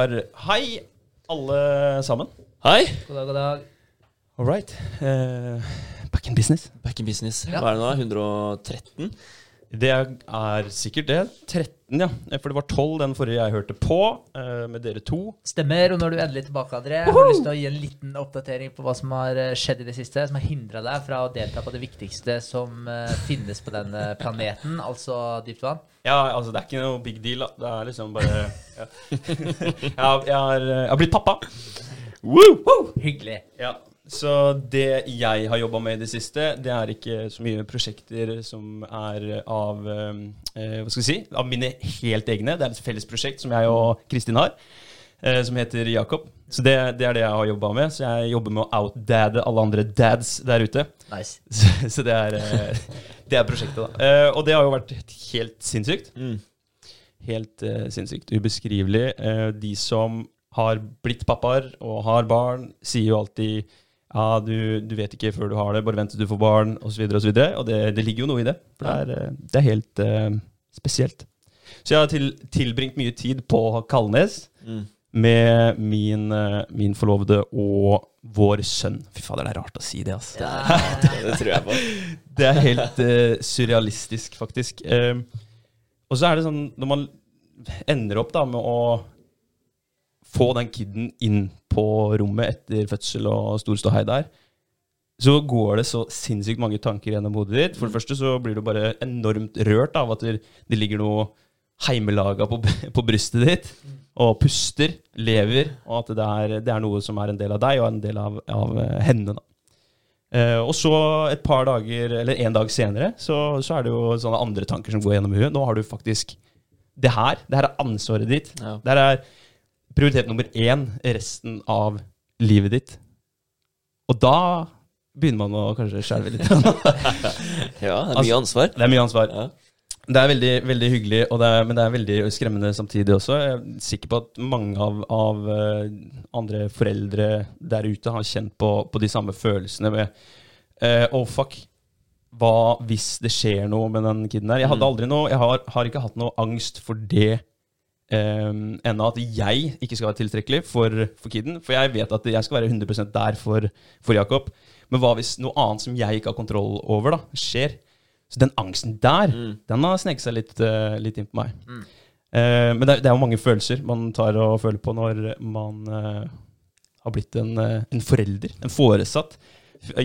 Vegard. Hei, alle sammen. Hei. God dag, god dag. All right. Uh, back in business. Back in business. Ja. Hva er det nå? 113? Det er sikkert det. 13, ja. For det var 12 den forrige jeg hørte på, eh, med dere to. Stemmer. Og når du er endelig tilbake, André, har du lyst til å gi en liten oppdatering på hva som har eh, skjedd i det siste, som har hindra deg fra å delta på det viktigste som eh, finnes på den eh, planeten, altså dypt vann? Ja, altså det er ikke noe big deal, da. Det er liksom bare ja. jeg, har, jeg, har, jeg har blitt pappa. Hyggelig. Ja, Så det jeg har jobba med i det siste, det er ikke så mye prosjekter som er av eh, Hva skal vi si? Av mine helt egne. Det er et felles prosjekt som jeg og Kristin har, eh, som heter Jakob. Så det, det er det jeg har jobba med. Så jeg jobber med å outdadde alle andre dads der ute. Nice. Så, så det, er, eh, det er prosjektet, da. Eh, og det har jo vært helt sinnssykt. Mm. Helt eh, sinnssykt. Ubeskrivelig. Eh, de som har blitt pappaer og har barn, sier jo alltid ja, du, du vet ikke før du har det, bare vent til du får barn, osv. Og, så videre, og det, det ligger jo noe i det. For det er, eh, det er helt uh, spesielt. Så jeg har til, tilbringt mye tid på Kalnes Mm. med min, uh, min forlovede og vår sønn. Fy fader, det er rart å si det, ass. Ja, Det tror jeg på. Det er helt uh, surrealistisk, faktisk. Og så er det sånn Når man ender opp da med å få den kiden inn på rommet etter fødsel og stor ståhei der, så går det så sinnssykt mange tanker gjennom hodet ditt. For det første så blir du bare enormt rørt av at det, ligger noe heimelaga på, på brystet ditt, og puster, lever, og at det er, det er noe som er en del av deg, og en del av, av eh, henne. da. Eh, og så et par dager, eller en dag senere, så, så er det jo sånne andre tanker som går gjennom huet. Nå har du faktisk det her. Det her er ansvaret ditt. Ja. Det her er prioritet nummer én resten av livet ditt. Og da begynner man å kanskje skjelve litt. Ja, det er Altså- mye ansvar. Det er mye ansvar. Ja. Det er veldig, veldig hyggelig, og det er, men det er veldig skremmende samtidig også. Jeg er sikker på at mange av, av eh, andre foreldre der ute har kjent på, på de samme følelsene med eh, Oh, fuck. Hva hvis det skjer noe med den kiden der? Jeg hadde Mm. aldri noe Jeg har, har ikke hatt noe angst for det eh, ennå. At jeg ikke skal være tiltrekkelig for, for kiden. For jeg vet at jeg skal være 100% der for, for Jakob. Men hva hvis noe annet som jeg ikke har kontroll over, da, skjer? Så den angsten der, Mm. den har sneket seg litt, uh, litt inn på meg. Mm. Uh, men det er, det er jo mange følelser man tar og føler på når man uh, har blitt en, en forelder, en foresatt.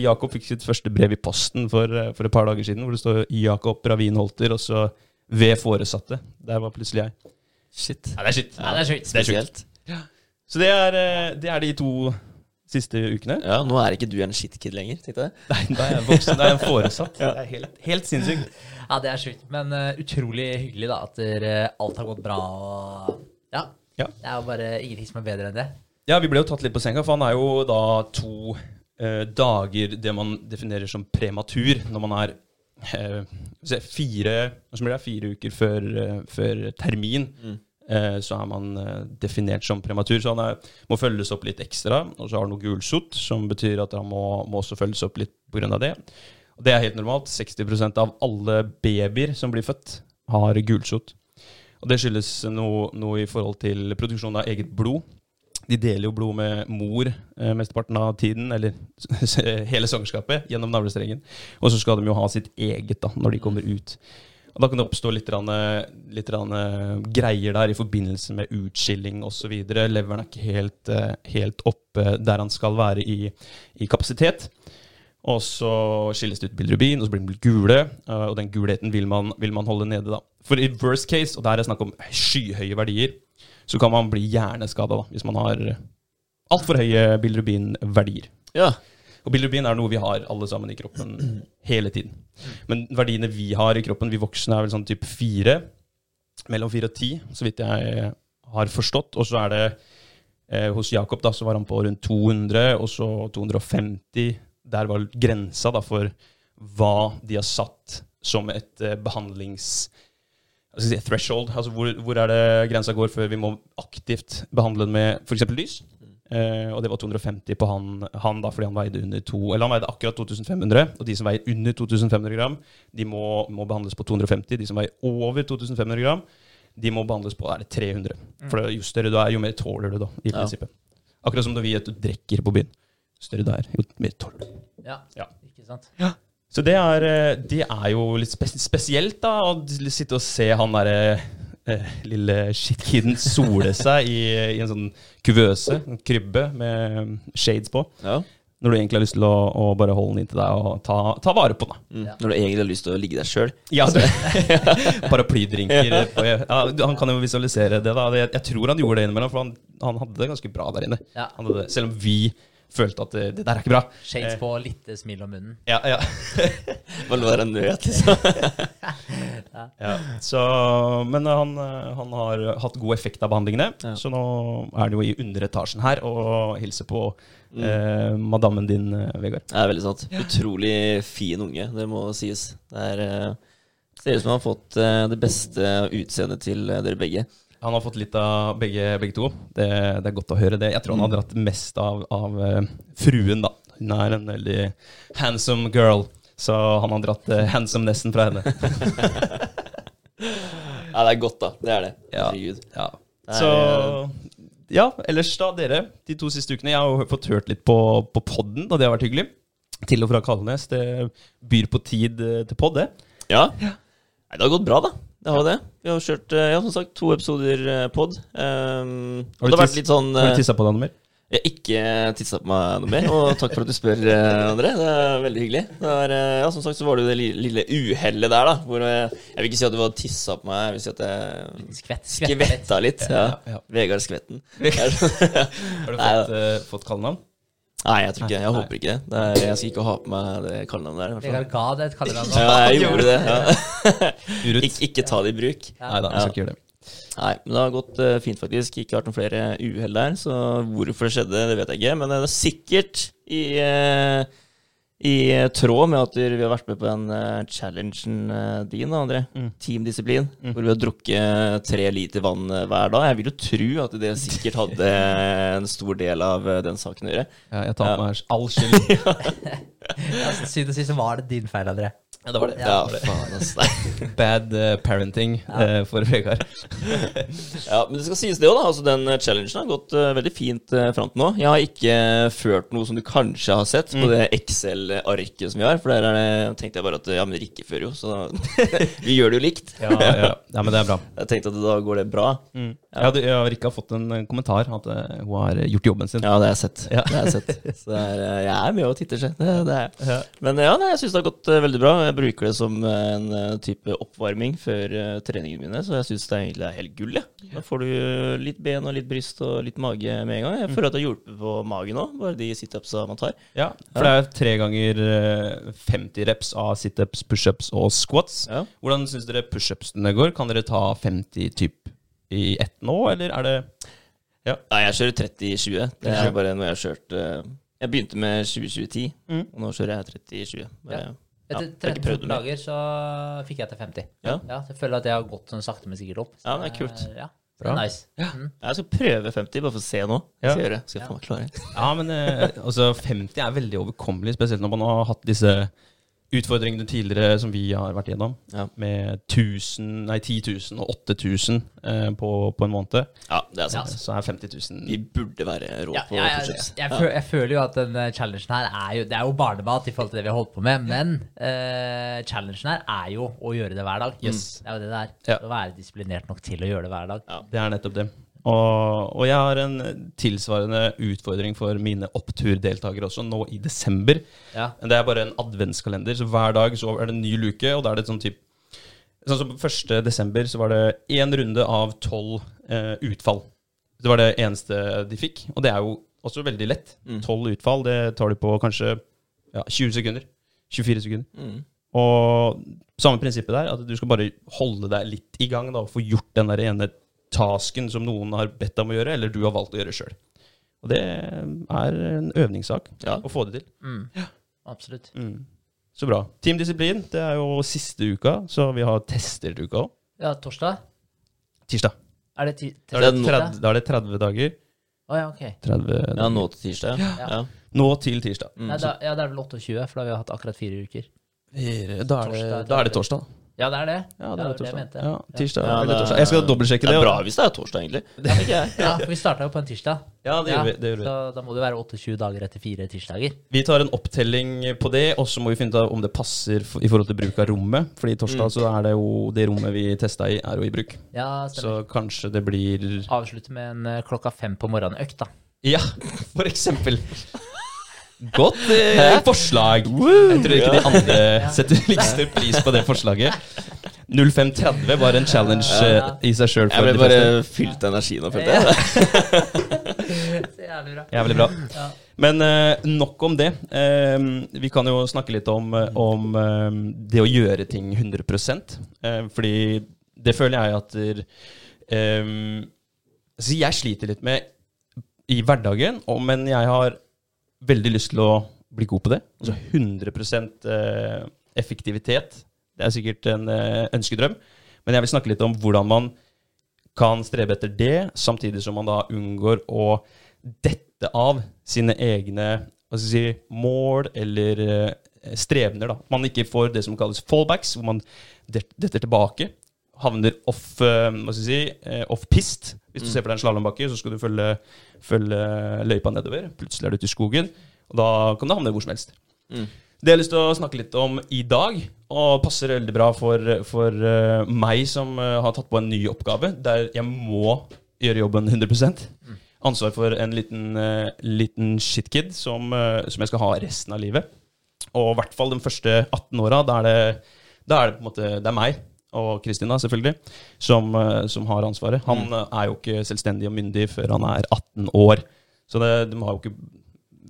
Jakob fikk sitt første brev i posten for, for et par dager siden, hvor det står 'Jakob Ravinholter', og så 'ved foresatte'. Der var plutselig jeg. Shit. Ja, det er shit. Ja, det er sjukt. Det er sjukt. Spesielt. Så det er, eh, det er de to siste ukene. Ja, nå er ikke du en shitkid lenger, tenkte jeg. Nei, da er jeg voksen, da er jeg en foresatt. Det er helt, helt sinnssykt. Ja, det er sjukt. Men uh, utrolig hyggelig da, at dere, alt har gått bra. Og, ja. Ja. Det er jo bare ingenting som er bedre enn det. Ja, vi ble jo tatt litt på senga, for han er jo da to uh, dager det man definerer som prematur, når man er uh, fire, fire uker før, før termin. Mm. Eh, så er man eh, definert som prematur. Så han er, må følges opp litt ekstra. Og så har han noe gulsott, som betyr at han må, må også følges opp litt pga. det. Og det er helt normalt. 60% av alle babyer som blir født, har gulsott. Og det skyldes noe, noe i forhold til produksjon av eget blod. De deler jo blod med mor eh, mesteparten av tiden, eller hele svangerskapet, gjennom navlestrengen. Og så skal de jo ha sitt eget da, når de kommer ut. Og Da kan det oppstå litt, rann, litt rann, eh, greier der i forbindelse med utskilling osv. Leveren er ikke helt, eh, helt oppe der han skal være i, i kapasitet. Og så skilles det ut bilirubin, og så blir den gule. eh, Og den gulheten vil man, vil man holde nede, da. For i worst case, og der er det snakk om skyhøye verdier, så kan man bli hjerneskada hvis man har altfor høye bilirubinverdier. Ja. Og bilirubin er noe vi har alle sammen i kroppen hele tiden. Men verdiene vi har i kroppen, vi voksne, er vel sånn type fire. Mellom fire og ti, så vidt jeg har forstått. Og så er det eh, hos Jakob, da, så var han på rundt 200, og så 250. Der var grensa da for hva de har satt som et eh, behandlings... si, threshold. Altså hvor, hvor er det grensa går før vi må aktivt behandle den med f.eks. lys? Eh, og det var 250 på han, han da, fordi han veide under to, eller han veide akkurat 2500. Og de som veier under 2500 gram, de må, må behandles på 250. De som veier over 2500 gram, de må behandles på er det 300. For jo større du er, jo mer tåler du, da, i Ja. prinsippet. Akkurat som når vi at du drikker på byen. Jo større du er, jo mer tåler du. Ja, Ja. ikke sant? Så det er, eh, det er jo litt spes spesielt, da, å sitte og se han derre eh, lille shitkiden sole seg i, i en sånn kuvøse, en krybbe med shades på. Ja. Når du egentlig har lyst til å, å bare holde den inntil deg og ta, ta vare på den. Mm. Ja. Når du egentlig har lyst til å ligge der sjøl. Ja, Paraplydrinker. på- Ja, han kan jo visualisere det. da Jeg, jeg tror han gjorde det innimellom, for han, han hadde det ganske bra der inne. Ja. Han hadde det, selv om vi følte at det, det der er ikke bra. Shades Eh. på, litt smil om munnen. Ja, ja. Man lå der og nøt, liksom? Ja, så, men han, han har hatt god effekt av behandlingene, Ja. så nå er det jo i underetasjen her og hilser på eh, madammen din, eh, Vegard. Det er veldig sant. Utrolig fin unge, det må sies. Det er, eh, ser ut som han har fått det beste utseendet til dere begge. Han har fått litt av begge, begge to. Det, det er godt å høre det. Jeg tror han har dratt mest av, av eh, fruen, da. Hun er en veldig handsome girl, så han har dratt uh, handsomenessen fra henne. Ja, det er godt, da. Det er det. Ja. Ja. Så ja, ellers da, dere, de to siste ukene. Jeg har jo fått hørt litt på, på podden, og det har vært hyggelig. Til og fra Kalnes. Det byr på tid eh, til pod, det. Ja. Nei, det har gått bra, da. Det har jo det. Vi har kjørt eh, ja, som sagt, to episoder eh, pod. Um, Har du litt sånn eh, du tissa på deg noe mer? Jeg har ikke tissa på meg noe mer, og takk for at du spør, eh, André. Det er veldig hyggelig. Det er, eh, ja, Som sagt så var det jo det lille uhellet der, da. Hvor jeg, jeg vil ikke si at du var tissa på meg, jeg vil si at jeg Skvett. skvetta litt. litt. Ja. Ja, ja. Vegard Skvetten. Har du fått, uh, fått kallenavn? Nei, jeg tror ikke Jeg håper ikke det. er, jeg skal ikke ha på meg det kallenavnet der. Vegard ga det et kallenavn. Ja, jeg gjorde det. Ja. Ik ikke ta det i bruk. Ja. Nei da, jeg skal ikke gjøre det. Nei, men det har gått eh, fint, faktisk. Ikke vært noen flere uhell der. Så hvorfor det skjedde, det vet jeg ikke. Men det er sikkert i, eh, i tråd med at vi har vært med på den uh, challengen uh, din, André. Mm. Teamdisiplin. Hvor vi har drukket tre liter vann eh, hver dag. Jeg vil jo tro at det sikkert hadde en stor del av eh, den saken å gjøre. Ja, jeg tar på meg all skyld. Ja, til syvende og sist var det din feil, André. Ja, det var det. Ja, faen, var det. Bad uh, parenting eh, for Vegard. Ja, men det skal sies det òg, da. Altså, den eh, challengen har gått uh, veldig fint uh, fram til nå. Jeg har ikke ført noe som du kanskje har sett på det Excel-arket som vi har. For der er det, tenkte jeg bare at ja, men Rikke fører jo, så vi gjør det jo likt. Ja, ja. ja, men det er bra. Jeg tenkte at da går det bra. Mm. Ja, jeg og har fått en kommentar at hun har gjort jobben sin. Ja, det har jeg sett. Ja. Det har jeg sett. Så det er, jeg er med og titter, seg. Det, det er jeg. Ja. Men ja, nei, jeg syns det har gått uh, veldig bra. Jeg bruker det som uh, en eh, type oppvarming før uh, treningene mine, så jeg syns det egentlig er helt gull. Ja. Da får du litt ben og litt bryst og litt mage med en gang. Jeg føler at det har hjulpet på magen òg, bare de situpsa man tar. Ja, for det er tre ganger eh, 50 reps av situps, pushups og squats. Ja. Hvordan syns dere pushupsene går? Kan dere ta 50 typ i ett nå, eller er det Nei, jeg kjører 30-20. Det er 30. bare noe jeg har kjørt Jeg begynte med 20-20-10, Mm. og nå kjører jeg 30-20. Ja. Ja, Etter jeg har ikke prøvd 13 dager så fikk jeg til 50. Ja. jeg føler at jeg har gått sånn sakte, men sikkert opp. Så Ja, det er kult. Ja, Bra. er nice. Mm. Jeg skal prøve 50, bare for å se nå. Ja. Skal jeg gjøre. Skal jeg Ja. faen meg klare. Ja, men eh, altså 50 er veldig overkommelig, spesielt når man har hatt disse utfordringene tidligere som vi har vært gjennom, Ja. med 1000, nei, 10 000 og 8000 eh, på, på en måned. ja, det er sant. Så er 50 000 Vi burde være rå Ja, på ja, jeg, jeg, føl, jeg føler jo at den eh, challengen her er jo Det er jo barnemat i forhold til det vi har holdt på med, men eh, challengen her er jo å gjøre det hver dag. Yes. Det er jo det det er. Ja. Å være disiplinert nok til å gjøre det hver dag. Ja. Det er nettopp det. Og, og jeg har en tilsvarende utfordring for mine oppturdeltakere også, nå i desember. Ja. Det er bare en adventskalender, så hver dag så er det en ny luke, og da er det sånn typ Sånn som 1. desember så var det én runde av tolv eh, utfall. Det var det eneste de fikk, og det er jo også veldig lett. Mm. Tolv utfall, det tar du på kanskje ja, 20 sekunder. 24 sekunder. Mm. Og samme prinsippet der, at du skal bare holde deg litt i gang da, og få gjort den der ene tasken som noen har bedt deg om å gjøre, eller du har valgt å gjøre sjøl. Og det er en øvningssak Ja. å få det til. Mm. Absolutt. Mm. Så bra. Teamdisiplin, det er jo siste uka, så vi har tester til uka òg. Ja, torsdag? Tirsdag. Er det ti Da er det, 30, da er det 30 dager. Å ja, ok. 30 Ja, nå til tirsdag. Ja. Ja. Ja. Nå til tirsdag. Mm. Nei, da, ja, det er vel 28, for da har vi hatt akkurat fire uker. Da er det, Torsdag, da er det torsdag. Ja, det er det. Ja, det er jeg torsdag. mente. Ja, tirsdag Ja, det er- torsdag. Jeg skal dobbeltsjekke Det det. er bra hvis det er torsdag, egentlig. Det jeg. Ja, for vi starta jo på en tirsdag. Ja, det gjør vi. Det gjør vi. Så da må det være 28 dager etter fire tirsdager. Vi tar en opptelling på det, og så må vi finne ut om det passer i forhold til bruk av rommet. Fordi torsdag så er det jo det rommet vi testa i, er jo i bruk. Ja, Så kanskje det blir Avslutte med en eh, klokka fem på morgenen-økt, da. Ja, for eksempel. Godt eh, forslag. Jeg tror ikke de andre setter like stor pris på det forslaget. 0530 var en challenge eh, i seg sjøl. Jeg ble bare fylt av energi nå, følte jeg. Jævlig bra. Jævlig bra. Ja. Men eh, nok om det. Eh, vi kan jo snakke litt om, eh, om eh, det å gjøre ting 100 eh, Fordi det føler jeg at der, eh, Så jeg sliter litt med i hverdagen, og, men jeg har veldig lyst til å bli god på det. Altså 100 eh, effektivitet. Det er sikkert en eh, ønskedrøm. Men jeg vil snakke litt om hvordan man kan strebe etter det, samtidig som man da unngår å dette av sine egne si, mål eller eh, strevner. da. Man ikke får det som kalles fallbacks, hvor man det- detter tilbake. Havner off, si, off pist. Hvis du ser på deg en slalåmbakke, så skal du følge, følge løypa nedover. Plutselig er du ute i skogen, og da kan du havne hvor som helst. Mm. Det jeg har lyst til å snakke litt om i dag, og passer veldig bra for, for eh, meg som eh, har tatt på en ny oppgave, der jeg må gjøre jobben 100% Ansvar for en liten, eh, liten shitkid som, som jeg skal ha resten av livet. Og i hvert fall de første 18 åra. Da det, da er det på en måte Det er meg og Kristina, selvfølgelig, som, eh, som har ansvaret. Han eh, er jo ikke selvstendig og myndig før han er 18 år. Så det, de har jo ikke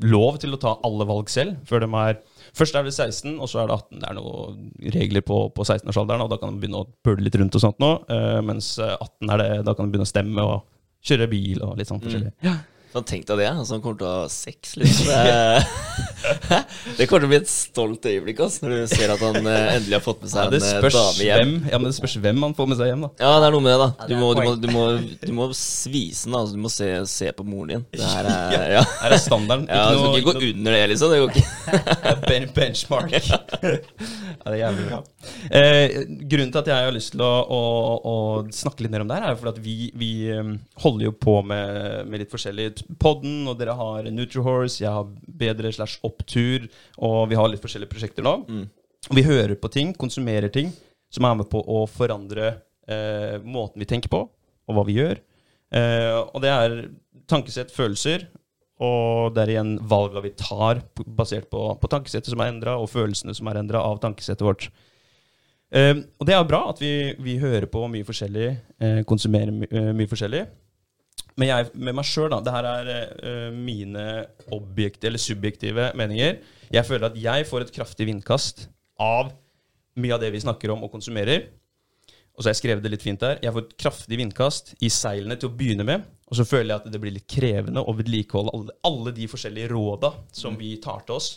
lov til å ta alle valg selv før de er Først er det 16, og så er det 18. Det er noen regler på, på 16-årsalderen, og da kan de begynne å pøle litt rundt og sånt nå. eh, mens eh, 18 er det, da kan de begynne å stemme og kjøre bil og litt sånn forskjellig. Sånn, tenk deg det. Altså, han kommer til å ha sex, liksom. Det, kommer til å bli et stolt øyeblikk ass, når du ser at han eh, endelig har fått med seg ja, en eh, dame hjem. hvem Ja, men det spørs hvem han får med seg hjem, da. Ja, det er noe med det, da. Ja, Du det må, du må, du må, du må svise den. Altså. Du må se, se på moren din. Det her er Ja, Her er standarden. ja Du skal ikke gå under det, liksom. Det går ikke. ben benchmark. ja, det er jævlig bra. Eh, grunnen til at jeg har lyst til å, å, å snakke litt mer om det her, er jo fordi at vi, vi um, holder jo på med, med litt forskjellig. Podden, og dere har Nutrihorse, jeg har Bedre slash Opptur, og vi har litt forskjellige prosjekter nå. Og vi hører på ting, konsumerer ting, som er med på å forandre eh, måten vi tenker på, og hva vi gjør. Eh, og det er tankesett, følelser, og det er igjen valga vi tar basert på, på tankesettet som er endra, og følelsene som er endra av tankesettet vårt. Eh, og det er bra at vi, vi hører på mye forskjellig, eh, konsumerer my, eh, mye forskjellig. Men jeg, med meg sjøl, da. Det her er uh, mine objektive eller subjektive meninger. Jeg føler at jeg får et kraftig vindkast av mye av det vi snakker om og konsumerer. Og så har jeg skrevet det litt fint der. Jeg får et kraftig vindkast i seilene til å begynne med. Og så føler jeg at det blir litt krevende å vedlikeholde alle, alle de forskjellige råda som vi tar til oss.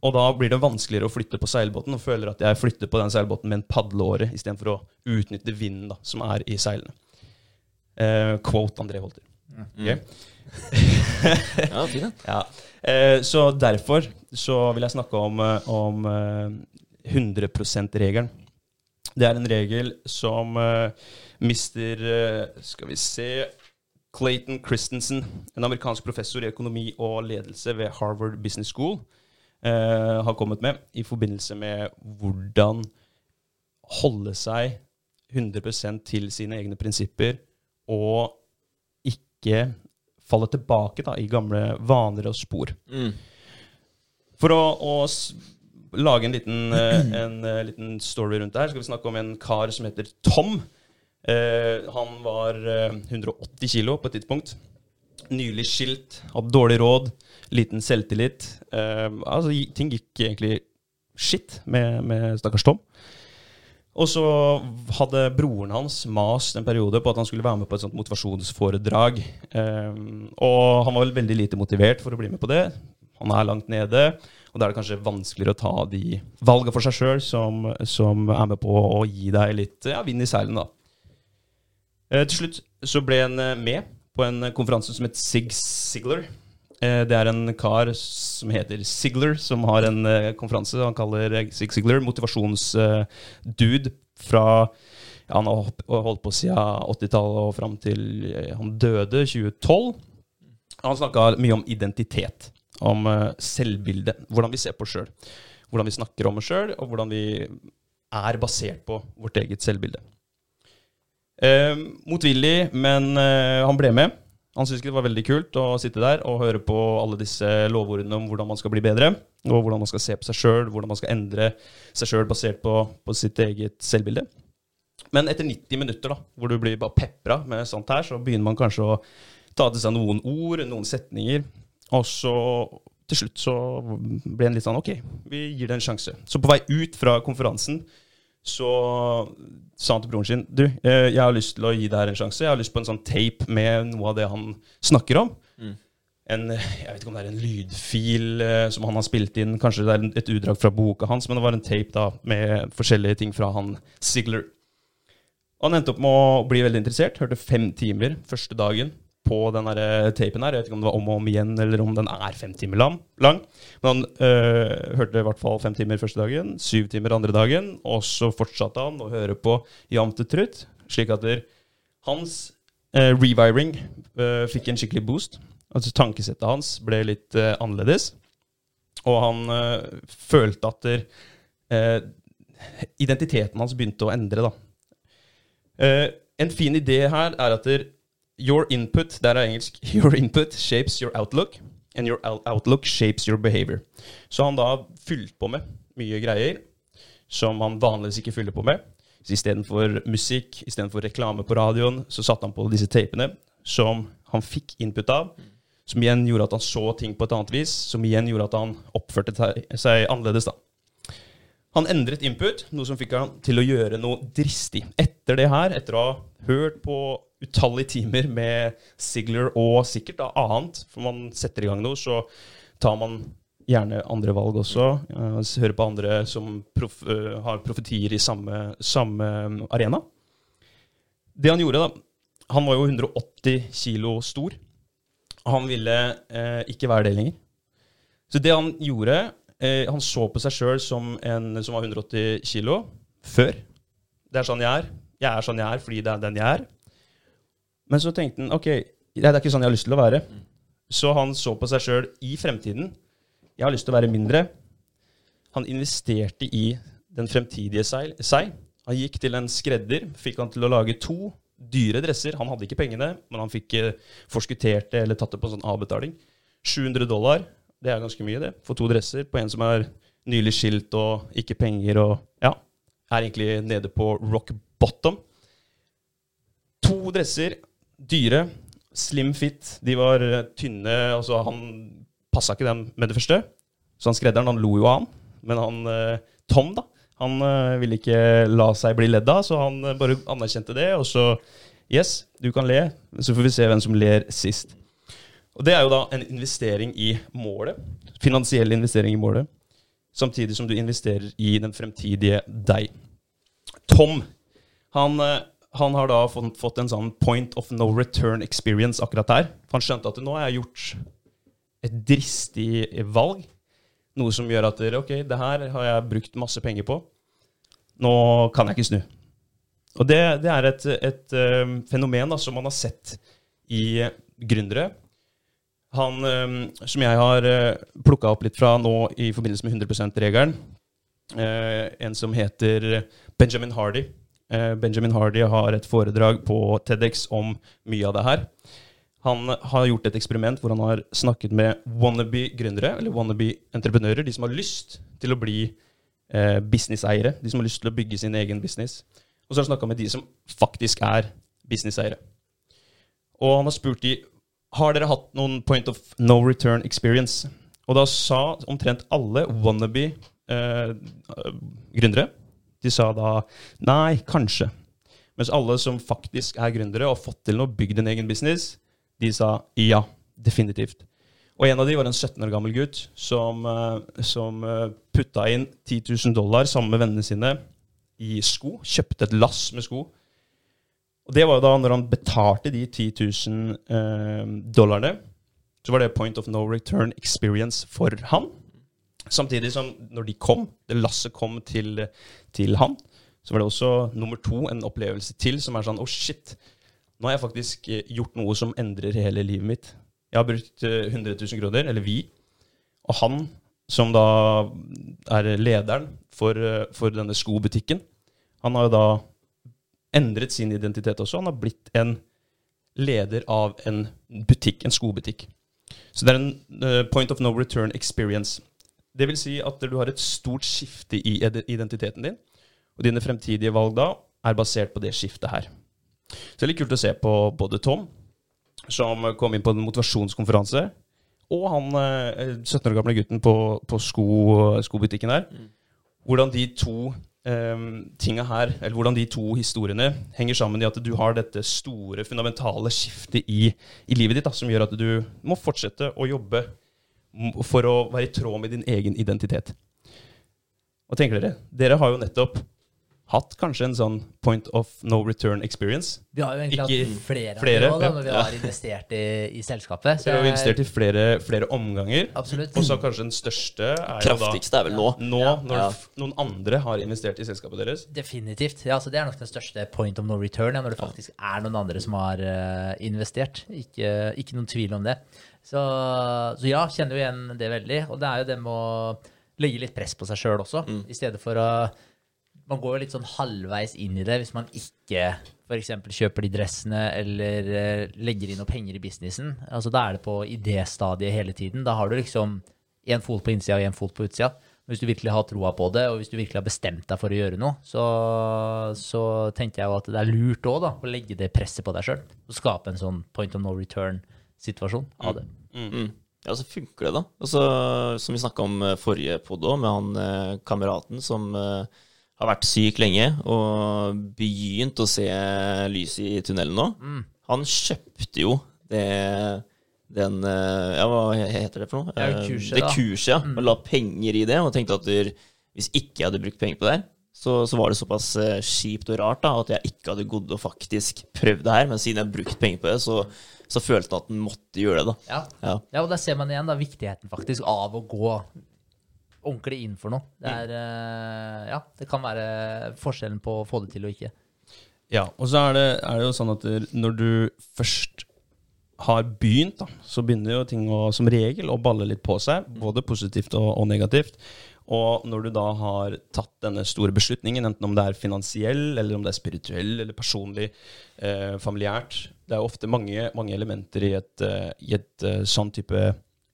Og da blir det vanskeligere å flytte på seilbåten, og føler at jeg flytter på den seilbåten med en padleåre istedenfor å utnytte vinden da, som er i seilene. Eh, quote André Holter. Okay? Ja, fin. Ja. Uh, så derfor så vil jeg snakke om, eh, om uh, 100 %-regelen. Det er en regel som mister Skal vi se Clayton Christensen, en amerikansk professor i økonomi og ledelse ved Harvard Business School, eh, har kommet med i forbindelse med hvordan holde seg 100% til sine egne prinsipper og ikke falle tilbake da, i gamle vaner og spor. Mm. For å, å lage en liten, eh, en eh, liten story rundt det her, skal vi snakke om en kar som heter Tom. Eh, han var eh, 180 kilo på et tidspunkt. Nylig skilt, hadde dårlig råd, liten selvtillit. Eh, altså, ting gikk egentlig skitt med, med stakkars Tom. Og så hadde broren hans mast en periode på at han skulle være med på et sånt motivasjonsforedrag. Um, og han var vel veldig lite motivert for å bli med på det. Han er langt nede, og da er det kanskje vanskeligere å ta de valgene for seg sjøl som, som er med på å gi deg litt ja, vind i seilene, da. Uh, til slutt så ble han eh, med på en konferanse som het Sig Sigler. Eh, det er en kar som heter Sigler, som har en eh, konferanse han kaller Sig Zig Ziglar motivasjonsdude fra ja, Han har holdt på siden 80-tallet og fram til eh, han døde 2012. Han snakka mye om identitet, om selvbildet selvbilde, hvordan vi ser på oss sjøl. Hvordan vi snakker om oss sjøl, og hvordan vi er basert på vårt eget selvbilde. Eh, motvillig, men eh, han ble med. Han syntes det var veldig kult å sitte der og høre på alle disse lovordene om hvordan man skal bli bedre, og hvordan man skal se på seg sjøl, hvordan man skal endre seg sjøl basert på, på sitt eget selvbilde. Men etter 90 minutter, da, hvor du blir bare pepra med sånt her, så begynner man kanskje å ta til seg noen ord, noen setninger, og så til slutt så ble en litt sånn OK, vi gir det en sjanse. Så på vei ut fra konferansen så sa han til broren sin Du, eh, jeg har lyst til å gi det her en sjanse. Jeg har lyst på en sånn tape med noe av det han snakker om. En, jeg vet ikke om det er en lydfil eh, som han har spilt inn. Kanskje det er et utdrag fra boka hans, men det var en tape da med forskjellige ting fra han Sigler. Han endte opp med å bli veldig interessert. Hørte fem timer første dagen på den der eh, tapen her. Jeg vet ikke om det var om og om igjen, eller om den er fem timer lang. Men han øh, hørte i hvert fall fem timer første dagen, syv timer andre dagen, og så fortsatte han å høre på jevnt til trutt, slik at hans øh, rewiring øh, fikk en skikkelig boost. Altså Tankesettet hans ble litt annerledes, og han følte at der, identiteten hans begynte å endre. da. Eh, en fin idé her er at der, your input, der er engelsk, your input shapes your outlook, and your outlook shapes your behavior. Så han da fylte på med mye greier som han vanligvis ikke fyller på med. Så istedenfor musikk, istedenfor reklame på radioen, så satte han på disse tapene som han fikk input av, som igjen gjorde at han så ting på et annet vis, som igjen gjorde at han oppførte seg- annerledes. da. Han endret input, noe som fikk han til å gjøre noe dristig. Etter det her, etter å ha hørt på utallige timer med Sigler og sikkert da annet, for man setter i gang noe, så tar man gjerne andre valg også. eh, hører på andre som prof, eh, har profetier i samme, samme arena. Det han gjorde, da Han var jo 180 kilo stor. Han ville eh, ikke være det lenger. Så det han gjorde eh, Han så på seg sjøl som en som var 180 kilo før. Det er sånn jeg er. Jeg er sånn jeg er fordi det er den jeg er. Men så tenkte han ok, det er ikke sånn jeg har lyst til å være. Så han så på seg sjøl i fremtiden. Jeg har lyst til å være mindre. Han investerte i den fremtidige seg. Han gikk til en skredder, fikk han til å lage to dyre dresser. Han hadde ikke pengene, men han fikk eh, forskuttert det eller tatt det på en sånn avbetaling. 700 dollar, det er ganske mye det, for to dresser på en som er nylig skilt og ikke penger og ja, er egentlig nede på rock bottom. To dresser, dyre, slim fit. De var eh, tynne. altså Han passa ikke dem med det første. Så han skredderen han lo jo av han. Men han eh, Tom, da, han eh, ville ikke la seg bli ledd av, så han bare anerkjente det. Og så Yes, du kan le, så får vi se hvem som ler sist. Og det er jo da en investering i målet. Finansiell investering i målet. Samtidig som du investerer i den fremtidige deg. Tom, han, eh, han har da fått, en sånn point of no return experience akkurat her. Han skjønte at nå har jeg gjort et dristig valg. Noe som gjør at ok, det her har jeg brukt masse penger på. Nå kan jeg ikke snu. Og det, det er et, et eh, fenomen da, som man har sett i gründere. Han eh, som jeg har uh, plukka opp litt fra nå i forbindelse med 100 %-regelen, eh, en som heter Benjamin Hardy. Eh, Benjamin Hardy har et foredrag på TEDx om mye av det her. Han har gjort et eksperiment hvor han har snakket med wannabe-gründere, eller wannabe-entreprenører, de som har lyst til å bli eh, businesseiere, de som har lyst til å bygge sin egen business. Og så har han snakka med de som faktisk er businesseiere. Og han har spurt de har dere hatt noen point of no return experience. Og da sa omtrent alle wannabe-gründere De sa da nei, kanskje. Mens alle som faktisk er gründere og har fått til noe, bygd en egen business, de sa ja, definitivt. Og en av de var en 17 år gammel gutt som, eh, som eh, putta inn 10 000 dollar sammen med vennene sine i sko. Kjøpte et lass med sko. Og det var jo da når han betalte de 10 000 eh, dollarene, så var det point of no return experience for han. Samtidig som når de kom, det lasset kom til, til han, så var det også nummer to en opplevelse til som er sånn Å, oh, shit. Nå har jeg faktisk eh, gjort noe som endrer hele livet mitt. Jeg har brukt 100 000 kroner, eller vi. Og han, som da er lederen for, eh, for denne skobutikken, han har jo da endret sin identitet også. Han har blitt en leder av en butikk, en skobutikk. Så det er en uh, point of no return experience. Det vil si at du har et stort skifte i identiteten din, og dine fremtidige valg da er basert på det skiftet her. Så det er litt kult å se på både Tom, som kom inn på en motivasjonskonferanse, og han 17 eh, år gamle gutten på, på sko, skobutikken der. Mm. Hvordan de to tinga her, eller hvordan de to historiene henger sammen i at du har dette store, fundamentale skiftet i, i livet ditt, da, som gjør at du må fortsette å jobbe for å være i tråd med din egen identitet. Hva tenker dere? Dere har jo nettopp hatt kanskje en sånn point of no return experience. Vi har jo egentlig Ikke hatt flere, flere av dem når vi har investert i, i selskapet. Så vi har investert i flere, flere omganger. Absolutt. Og så kanskje den største er Kraftigste er vel nå. Nå, når ja. noen andre har investert i selskapet deres. Definitivt. Ja, så Det er nok den største point of no return, ja, når det faktisk er noen andre som har uh, investert. Ikke, ikke, noen tvil om det. Så, så, ja, kjenner jo igjen det veldig. Og det er jo det med å legge litt press på seg sjøl også, mm. i stedet for å man går jo litt sånn halvveis inn i det hvis man ikke f.eks. kjøper de dressene eller uh, legger inn noe penger i businessen. Altså, da er det på idéstadiet hele tiden. Da har du liksom én fot på innsida og én fot på utsida. Hvis du virkelig har troa på det, og hvis du virkelig har bestemt deg for å gjøre noe, så, så tenker jeg jo at det er lurt òg å legge det presset på deg sjøl. Og skape en sånn point of no return-situasjon av det. Mm. Mm. Ja, så funker det, da. Altså, som vi snakka om eh, forrige pod òg, med han eh, kameraten som eh, har vært syk lenge og begynt å se lys i tunnelen nå. Mm. Han kjøpte jo det den eh, Ja, hva heter det for noe? Ja, kurset, det kurset, ja. Mm. Og la penger i det, og tenkte at hvis ikke jeg hadde brukt penger på det her, så, så, var det såpass eh, kjipt og rart da, at jeg ikke hadde gått og faktisk prøvd det her. Men siden jeg har brukt penger på det, så, så følte han at han måtte gjøre det. da. Ja. Ja. ja, og der ser man igjen da, viktigheten faktisk av å gå ordentlig inn for noe. Det, er, mm. ja, det kan være forskjellen på å få det til og ikke. Ja, og så er det, er det jo sånn at når du først har begynt, da, så begynner jo ting å, som regel å balle litt på seg. Mm. Både positivt og, og, negativt. Og når du da har tatt denne store beslutningen, enten om det er finansiell, eller om det er spirituell eller personlig, eh, familiært Det er ofte mange, mange elementer i et, uh, i et uh, sånn type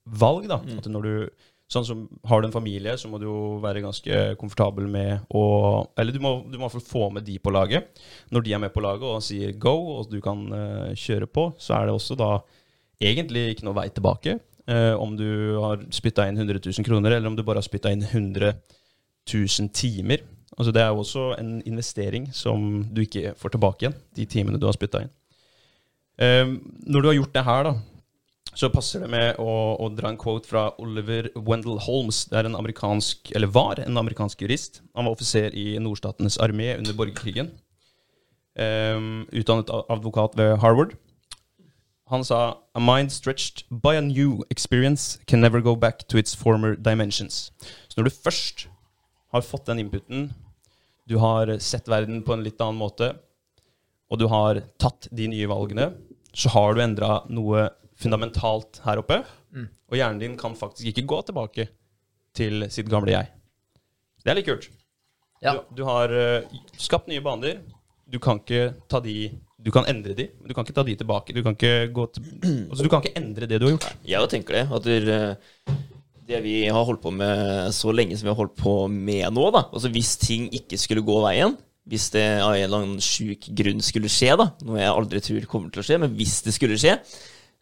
valg. da, mm. At når du Sånn som Har du en familie, så må du jo være ganske komfortabel med å Eller du må, du må i hvert fall få med de på laget. Når de er med på laget og sier go, og du kan uh, kjøre på, så er det også da egentlig ikke noe vei tilbake. Uh, om du har spytta inn 100 000 kroner, eller om du bare har spytta inn 100 000 timer. Altså Det er jo også en investering som du ikke får tilbake igjen, de timene du har spytta inn. Uh, når du har gjort det her, da, så passer det med å, å, dra en quote fra Oliver Wendell Holmes. Det er en amerikansk, eller var en amerikansk jurist. Han var offiser i nordstatenes armé under borgerkrigen. Um, utdannet advokat ved Harvard. Han sa A mind stretched by a new experience can never go back to its former dimensions. Så når du først har fått den inputen, du har sett verden på en litt annen måte, og du har tatt de nye valgene, så har du endra noe fundamentalt her oppe. Mm. Og hjernen din kan faktisk ikke gå tilbake til sitt gamle jeg. Det er litt kult. Ja. Du, du, har uh, skapt nye baner. Du kan ikke ta de Du kan endre de, men du kan ikke ta de tilbake. Du kan ikke, gå til, altså, du kan ikke endre det du har gjort. Jeg tenker det. At det, eh, det vi har holdt på med så lenge som vi har holdt på med nå, da Altså hvis ting ikke skulle gå veien, hvis det av en eller annen sjuk grunn skulle skje, da, noe jeg aldri tror kommer til å skje, men hvis det skulle skje,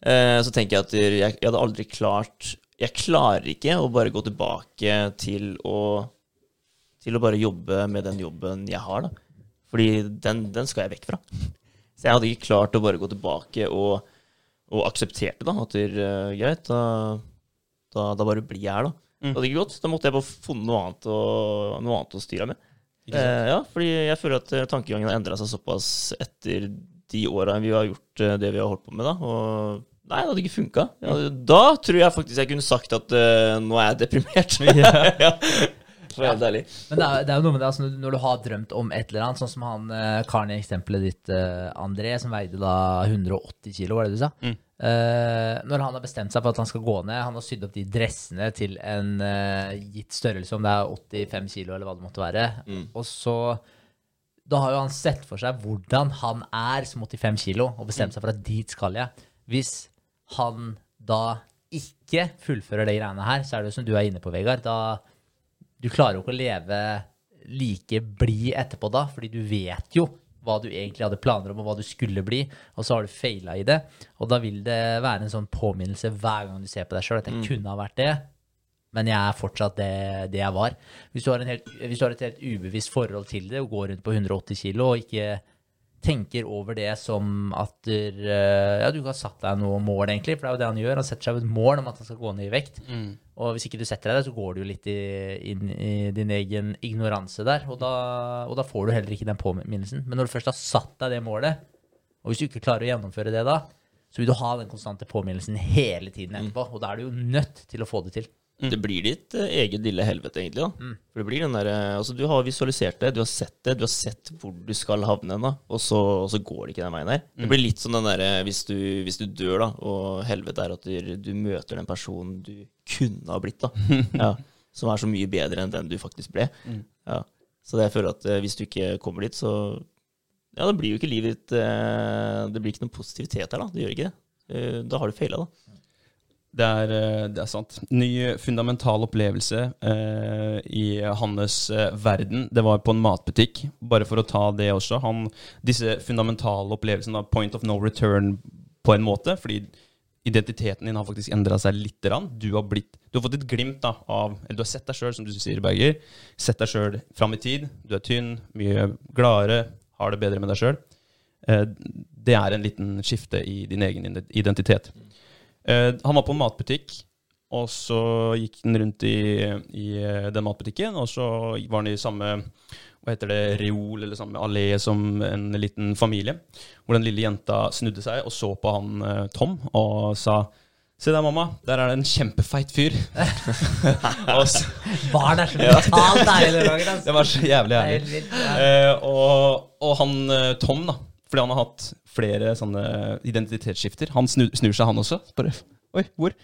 så tenker jeg at jeg, jeg, hadde aldri klart Jeg klarer ikke å bare gå tilbake til å Til å bare jobbe med den jobben jeg har, da. Fordi den, den skal jeg vekk fra. Så jeg hadde ikke klart å bare gå tilbake og, og aksepterte da, at det uh, greit, da, da, da, bare blir jeg her, da. Mm. Det hadde ikke gått. Da måtte jeg bare funnet noe annet å, noe annet å styre med. Eh, ja, fordi jeg føler at tankegangen har endra seg såpass etter de åra vi har gjort eh, det vi har holdt på med. da, Og Nei, det hadde ikke funka. Ja, da tror jeg faktisk jeg kunne sagt at uh, nå er jeg deprimert. ja. Ærlig. Men det er, det er jo noe med det, altså, når du har drømt om et eller annet, sånn som han eh, karen i eksempelet ditt, eh, André, som veide da 180 kilo, var det du sa? Eh, når han har bestemt seg for at han skal gå ned, han har sydd opp de dressene til en eh, gitt størrelse, om det er 85 kilo eller hva det måtte være, og så da har jo han sett for seg hvordan han er som 85 kilo, og bestemt seg for at dit skal jeg. Hvis han da ikke fullfører de greiene her, så er det jo som du er inne på, Vegard. Da, du klarer jo ikke å leve like blid etterpå da, fordi du vet jo hva du egentlig hadde planer om, og hva du skulle bli, og så har du feila i det. Og da vil det være en sånn påminnelse hver gang du ser på deg sjøl at jeg kunne ha vært det, men jeg er fortsatt det, det jeg var. Hvis du, helt, hvis du har et helt ubevisst forhold til det og går rundt på 180 kilo og ikke tenker over det som at der, eh, ja, du ikke har satt deg noe mål, egentlig, for det er jo det han gjør. Han setter seg et mål om at han skal gå ned i vekt. Og hvis ikke du setter deg det, så går du jo litt i, inn i din egen ignoranse der, og da, og da får du heller ikke den påminnelsen. Men når du først har satt deg det målet, og hvis du ikke klarer å gjennomføre det da, så vil du ha den konstante påminnelsen hele tiden etterpå, og da er du jo nødt til å få det til. Det blir ditt eh, eget lille helvete, egentlig. da. For det blir den der, eh, altså Du har visualisert det, du har sett det, du har sett hvor du skal havne, da, og så, og så går det ikke den veien her. Det blir litt som den der, hvis, du- hvis du dør, da, og helvete er at du, du møter den personen du kunne ha blitt, da. Ja, som er så mye bedre enn den du faktisk ble. Ja. Så det jeg føler at eh, hvis du ikke kommer dit, så Ja, det blir jo ikke livet eh, Det blir ikke noen positivitet her, da. Det gjør ikke det. Eh, Da har du feila, da. Det er, eh, det er sant. Ny fundamental opplevelse eh, i hans eh, verden. Det var på en matbutikk, bare for å ta det også. Han, disse fundamentale opplevelsene, av point of no return på en måte, fordi identiteten din har faktisk endra seg litt. grann. Du har, blitt, du har fått et glimt da, av Eller du har sett deg sjøl, som du sier, Berger. Sett deg sjøl fram i tid. Du er tynn, mye gladere, har det bedre med deg sjøl. Eh, det er en liten skifte i din egen identitet. Eh, han var på en matbutikk, og så gikk han rundt i, i eh, den matbutikken, og så var han i samme hva heter det, reol eller samme allé som en liten familie, hvor den lille jenta snudde seg og så på han eh, Tom og sa Se der, mamma. Der er det en kjempefeit fyr. så, Barn er så brutalt deilig, Roger. Altså. det var så jævlig er. Ja. Eh, og, og han eh, Tom, da, fordi han har hatt flere sånne identitetsskifter, han snur, snur seg, han også. Bare Oi, hvor?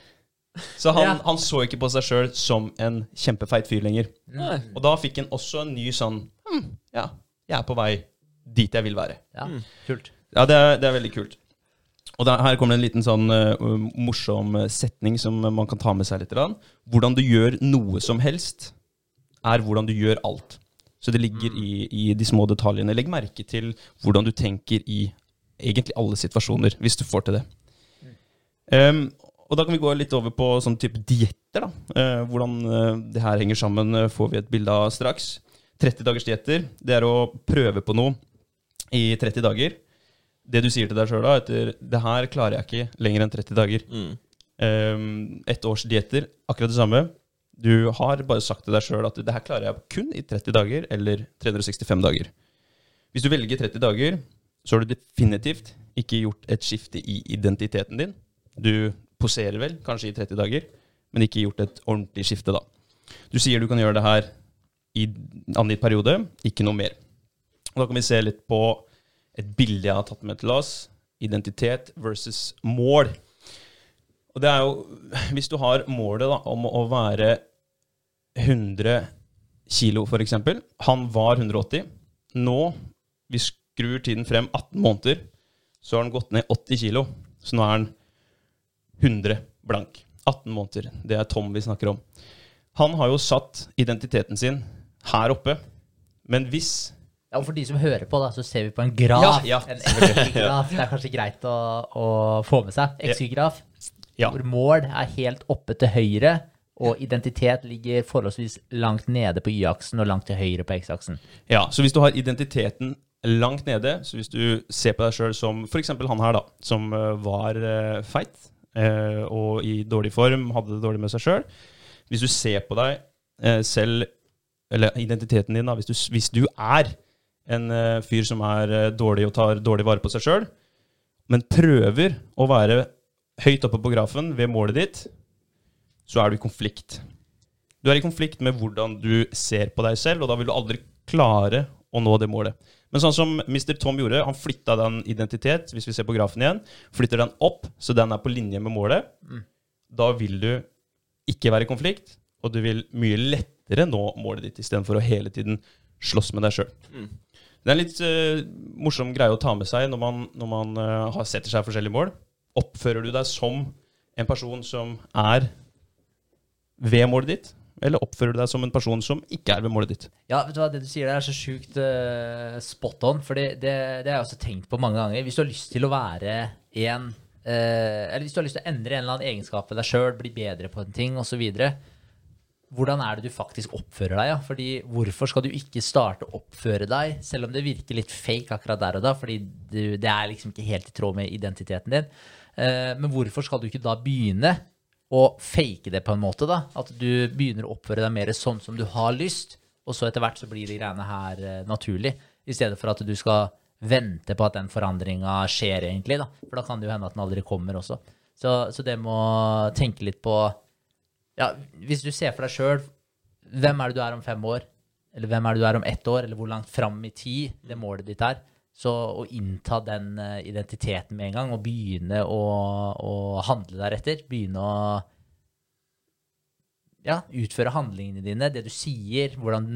Så han, Ja. han så ikke på seg sjøl som en kjempefeit fyr lenger. Nei. Og da fikk han også en ny sånn hm, Ja, jeg er på vei dit jeg vil være. Ja, kult. Ja, det er, det er veldig kult. Og der, her kommer det en liten sånn uh, morsom eh, setning som man kan ta med seg litt. Hvordan du gjør noe som helst, er hvordan du gjør alt. Så det ligger i, i de små detaljene. Legg merke til hvordan du tenker i egentlig alle situasjoner, hvis du får til det. Um, og da kan vi gå litt over på sånn type dietter. da. Uh, hvordan uh, det her henger sammen, uh, får vi et bilde av straks. 30 dagers dietter, det er å prøve på noe i 30 dager. Det du sier til deg sjøl da, etter det her klarer jeg ikke lenger enn 30 dager. Mm. Um, ett års dietter, akkurat det samme. Du har bare sagt til deg sjøl at det her klarer jeg kun i 30 dager eller 365 dager. Hvis du velger 30 dager, så har du definitivt ikke gjort et skifte i identiteten din. Du poserer vel kanskje i 30 dager, men ikke gjort et ordentlig skifte da. Du sier du kan gjøre det her i angitt periode, ikke noe mer. Da kan vi se litt på et bilde jeg har tatt med til oss. Identitet versus mål. Og det er jo Hvis du har målet da, om å være 100 kilo, f.eks. Han var 180. Nå, vi skrur tiden frem 18 måneder, så har han gått ned 80 kilo. Så nå er han 100 blank. 18 måneder. Det er Tom vi snakker om. Han har jo satt identiteten sin her oppe. Men hvis Ja, og For de som hører på, da, så ser vi på en graf. Ja, ja, en XY-graf. Det er kanskje greit å, å få med seg. XY-graf, Ja. hvor mål er helt oppe til høyre, og identitet ligger forholdsvis langt nede på Y-aksen og langt til høyre på X-aksen. Ja, så hvis du har identiteten langt nede, så hvis du ser på deg sjøl som f.eks. han her, da, som eh, var eh, feit eh, og i dårlig form, hadde det dårlig med seg sjøl Hvis du ser på deg selv, eller identiteten din, da, hvis du, hvis du er en fyr som er dårlig og tar dårlig vare på seg sjøl, men prøver å være høyt oppe på grafen ved målet ditt, så er du i konflikt. Du er i konflikt med hvordan du ser på deg selv, og da vil du aldri klare å nå det målet. Men sånn som Mr. Tom gjorde, han flytta den identitet, hvis vi ser på grafen igjen, flytter den opp, så den er på linje med målet. Da vil du ikke være i konflikt, og du vil mye lettere nå målet ditt, istedenfor å hele tiden slåss med deg sjøl. Det er en litt uh, morsom greie å ta med seg når man, når man uh, setter seg forskjellige mål. Oppfører du deg som en person som er ved målet ditt, eller oppfører du deg som en person som ikke er ved målet ditt? Ja, vet du hva, det du sier der er så sjukt uh, spot on, for det, det, det har jeg også tenkt på mange ganger. Hvis du har lyst til å være en uh, Eller hvis du har lyst til å endre en eller annen egenskap ved deg sjøl, bli bedre på en ting osv. Hvordan er det du faktisk oppfører deg? Ja? Fordi Hvorfor skal du ikke starte å oppføre deg, selv om det virker litt fake akkurat der og da, fordi du, det er liksom ikke helt i tråd med identiteten din. Eh, men hvorfor skal du ikke da begynne å fake det på en måte, da? At du begynner å oppføre deg mer sånn som du har lyst, og så etter hvert så blir de greiene her eh, naturlig, i stedet for at du skal vente på at den forandringa skjer, egentlig, da. For da kan det jo hende at den aldri kommer også. Så, så det må tenke litt på Ja, hvis du ser for deg sjøl, hvem er det du er om fem år? Eller hvem er det du er om ett år? Eller hvor langt fram i tid det målet ditt er? Så å innta den eh, identiteten med en gang, og begynne å, å handle deretter, begynne å ja, utføre handlingene dine, det du sier, hvordan,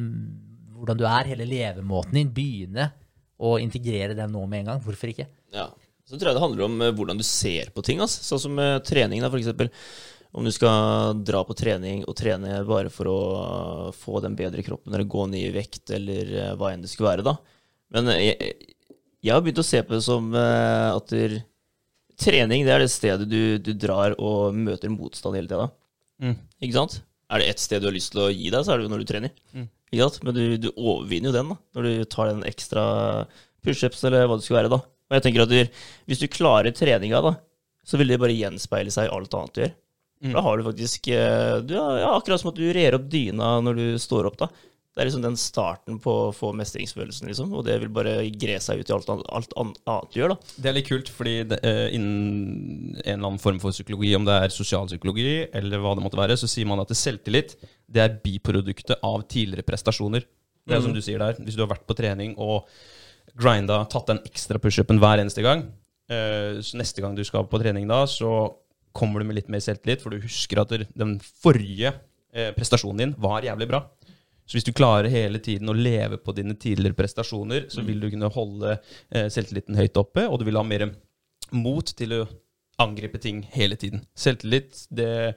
hvordan du er, hele levemåten din, begynne å integrere den nå med en gang. Hvorfor ikke? Ja. Så tror jeg det handler om eh, hvordan du ser på ting. Altså. Sånn som eh, trening, da, eksempel. Om du skal dra på trening og trene bare for å få den bedre kroppen, eller gå ned i vekt, eller hva enn det skulle være, da. Men jeg, jeg har begynt å se på det som uh, at der, trening det er det stedet du, du drar og møter motstand hele tida. Mm. Ikke sant? Er det ett sted du har lyst til å gi deg, så er det jo når du trener. Mm. Ikke sant? Men du, du overvinner jo den da, når du tar den ekstra pushups eller hva det skulle være. da. Og jeg tenker at du, Hvis du klarer treninga, da, så vil det bare gjenspeile seg i alt annet du gjør. Mm. Da har du faktisk eh, du, ja, Akkurat som at du rer opp dyna når du står opp. da. Det er liksom den starten på å få mestringsfølelsen, liksom. Og det vil bare gre seg ut i alt, annet- alt annet du gjør, da. Det er litt kult, fordi det, eh, innen en eller annen form for psykologi, om det er sosialpsykologi eller hva det måtte være, så sier man at selvtillit det er biproduktet av tidligere prestasjoner. Det er som du sier der, hvis du har vært på trening og grinda, tatt den ekstra pushupen hver eneste gang, eh, så neste gang du skal på trening da, så kommer du med litt mer selvtillit, for du husker at den forrige eh, prestasjonen din var jævlig bra. Så hvis du klarer hele tiden å leve på dine tidligere prestasjoner, så vil du kunne holde eh, selvtilliten høyt oppe, og du vil ha mer mot til å angripe ting hele tiden. Selvtillit det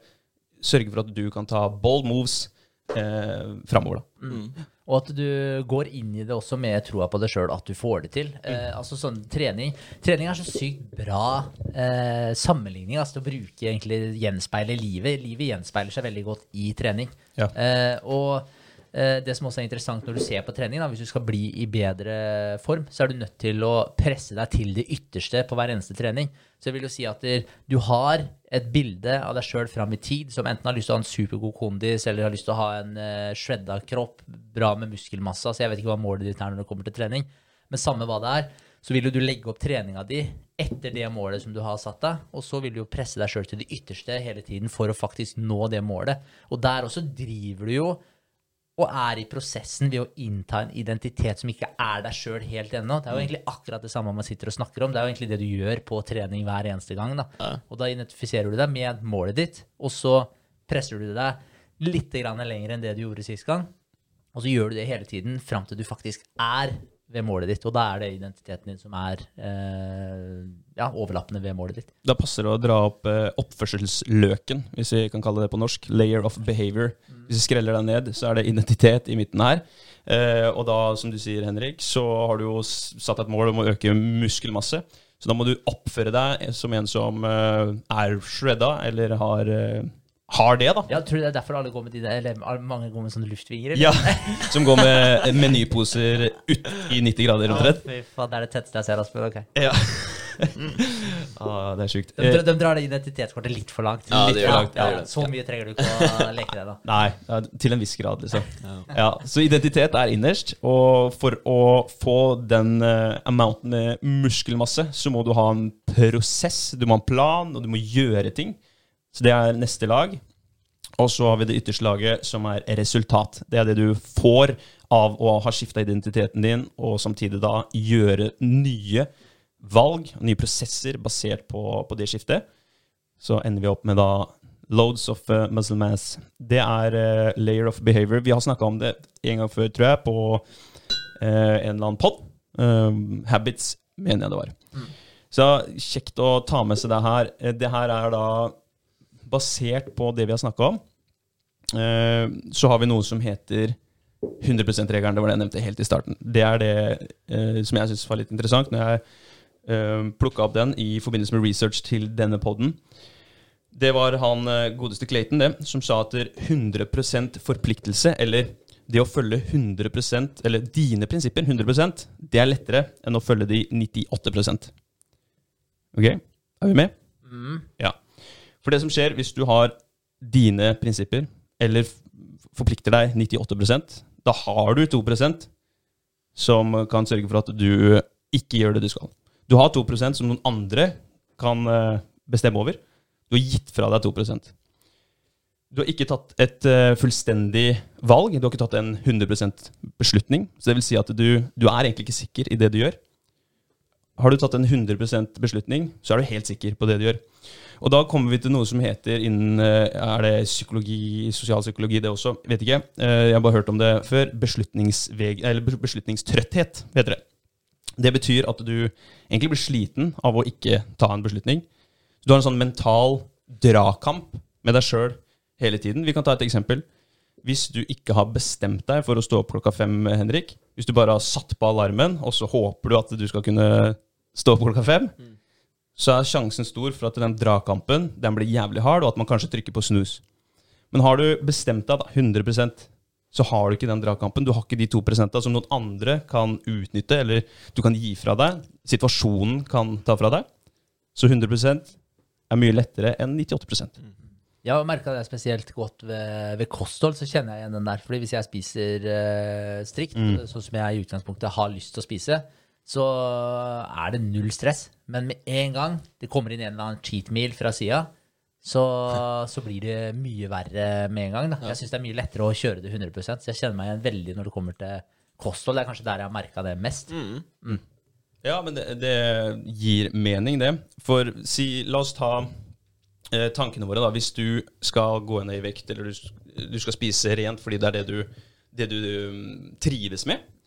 sørger for at du kan ta bold moves eh, framover. Da. Og at du går inn i det også med troa på deg sjøl, at du får det til. Eh, altså sånn trening Trening er så sykt bra eh, sammenligning altså, til å bruke egentlig gjenspeile livet. Livet gjenspeiler seg veldig godt i trening. Ja. Eh, og det som også er interessant når du ser på trening, da, hvis du skal bli i bedre form, så er du nødt til å presse deg til det ytterste på hver eneste trening. Så jeg vil jo si at du har et bilde av deg sjøl fram i tid som enten har lyst til å ha en supergod kondis, eller har lyst til å ha en uh, shredda kropp, bra med muskelmasse. Altså jeg vet ikke hva målet ditt er når det kommer til trening, men samme hva det er, så vil jo du legge opp treninga di etter det målet som du har satt deg, og så vil du jo presse deg sjøl til det ytterste hele tiden for å faktisk nå det målet. Og der også driver du jo og er i prosessen ved å innta en identitet som ikke er deg sjøl helt ennå. Det er jo egentlig akkurat det samme man sitter og snakker om. Det er jo egentlig det du gjør på trening hver eneste gang. Da. Ja. Og da identifiserer du deg med målet ditt, og så presser du deg litt lenger enn det du gjorde sist gang. Og så gjør du det hele tiden fram til du faktisk er ved målet ditt. Og da er det identiteten din som er eh, ja, overlappende ved målet ditt. Da passer det å dra opp eh, oppførselsløken, hvis vi kan kalle det på norsk. Layer of behavior. Hvis vi skreller den ned, så er det identitet i midten her. Eh, og da, som du sier, Henrik, så har du jo satt et mål om å øke muskelmasse. Så da må du oppføre deg som en som eh, er shredda, eller har, eh, har det, da. Ja, tror du det er derfor alle går med de der, eller mange går med sånne luftvinger? eller? Ja, Som går med menyposer ut i 90 grader, omtrent. fy faen, det er det tetteste jeg ser, Asbjørn. Ok. Ja. ah, det er sjukt. De, Eh, de drar det identitetskortet litt for langt. Ja, det gjør ja, gjør ja, så mye trenger du ikke å leke deg, da. Nei, til en viss grad, liksom. Ja, så identitet er innerst, og for å få den uh, amounten med muskelmasse, så må du ha en prosess, du må ha en plan, og du må gjøre ting. Så det er neste lag. Og så har vi det ytterste laget, som er resultat. Det er det du får av å ha skifta identiteten din, og samtidig da gjøre nye valg, nye prosesser basert på, på det skiftet. Så ender vi opp med da loads of uh, muscle mass. Det er uh, layer of behavior. Vi har snakka om det en gang før, tror jeg, på uh, en eller annen pod. Uh, habits, mener jeg det var. Så kjekt å ta med seg det her. Eh, Det her er da basert på det vi har snakka om. Eh, så har vi noe som heter 100 %-regelen. Det var det jeg nevnte helt i starten. Det er det eh, som jeg syns var litt interessant når jeg uh, plukka opp den i forbindelse med research til denne poden. Det var han eh, godeste Clayton det, som sa at det er 100% forpliktelse, eller det å følge 100% eller dine prinsipper 100% det er lettere enn å følge de 98% Ok? Er vi med? Ja. For det som skjer hvis du har dine prinsipper, eller forplikter deg 98% da har du 2% som kan sørge for at du ikke gjør det du skal. Du har 2% som noen andre kan eh, bestemme over. Du har gitt fra deg 2% Du har ikke tatt et eh, fullstendig valg. Du har ikke tatt en 100% beslutning. Så det vil si at du, du er egentlig ikke sikker i det du gjør. Har du tatt en 100% beslutning, så er du helt sikker på det du gjør. Og da kommer vi til noe som heter innen eh, Er det psykologi, sosialpsykologi, det også? Vet ikke. Eh, Jeg har bare hørt om det før. Beslutningstrøtthet, heter det. Det betyr at du egentlig blir sliten av å ikke ta en beslutning. Du har en sånn mental dragkamp med deg sjøl hele tiden. Vi kan ta et eksempel. Hvis du ikke har bestemt deg for å stå opp klokka fem, Henrik, hvis du bare har satt på alarmen, og så håper du at du skal kunne stå opp klokka fem, så er sjansen stor for at den dragkampen den blir jævlig hard, og at man kanskje trykker på snus. Men har du bestemt deg da, 100% så har du ikke den dragkampen. Du har ikke de to prosentene som noen andre kan utnytte, eller du kan gi fra deg. Situasjonen kan ta fra deg. Så 100% er mye lettere enn 98 Jeg har merka det spesielt godt ved, ved kosthold, så kjenner jeg igjen den der. Fordi hvis jeg spiser eh, strikt, sånn som jeg i utgangspunktet har lyst til å spise, så er det null stress. Men med en gang det kommer inn en eller annen cheat meal fra sida, så, så blir det mye verre med en gang. Da. Jeg syns det er mye lettere å kjøre det 100 så jeg kjenner meg igjen veldig når det kommer til kosthold. Det er kanskje der jeg har merka det mest. Ja, men det, det gir mening, det. For si, la oss ta eh, tankene våre, da. Hvis du skal gå ned i vekt, eller du, du skal spise rent fordi det er det du, det du du trives med, eh,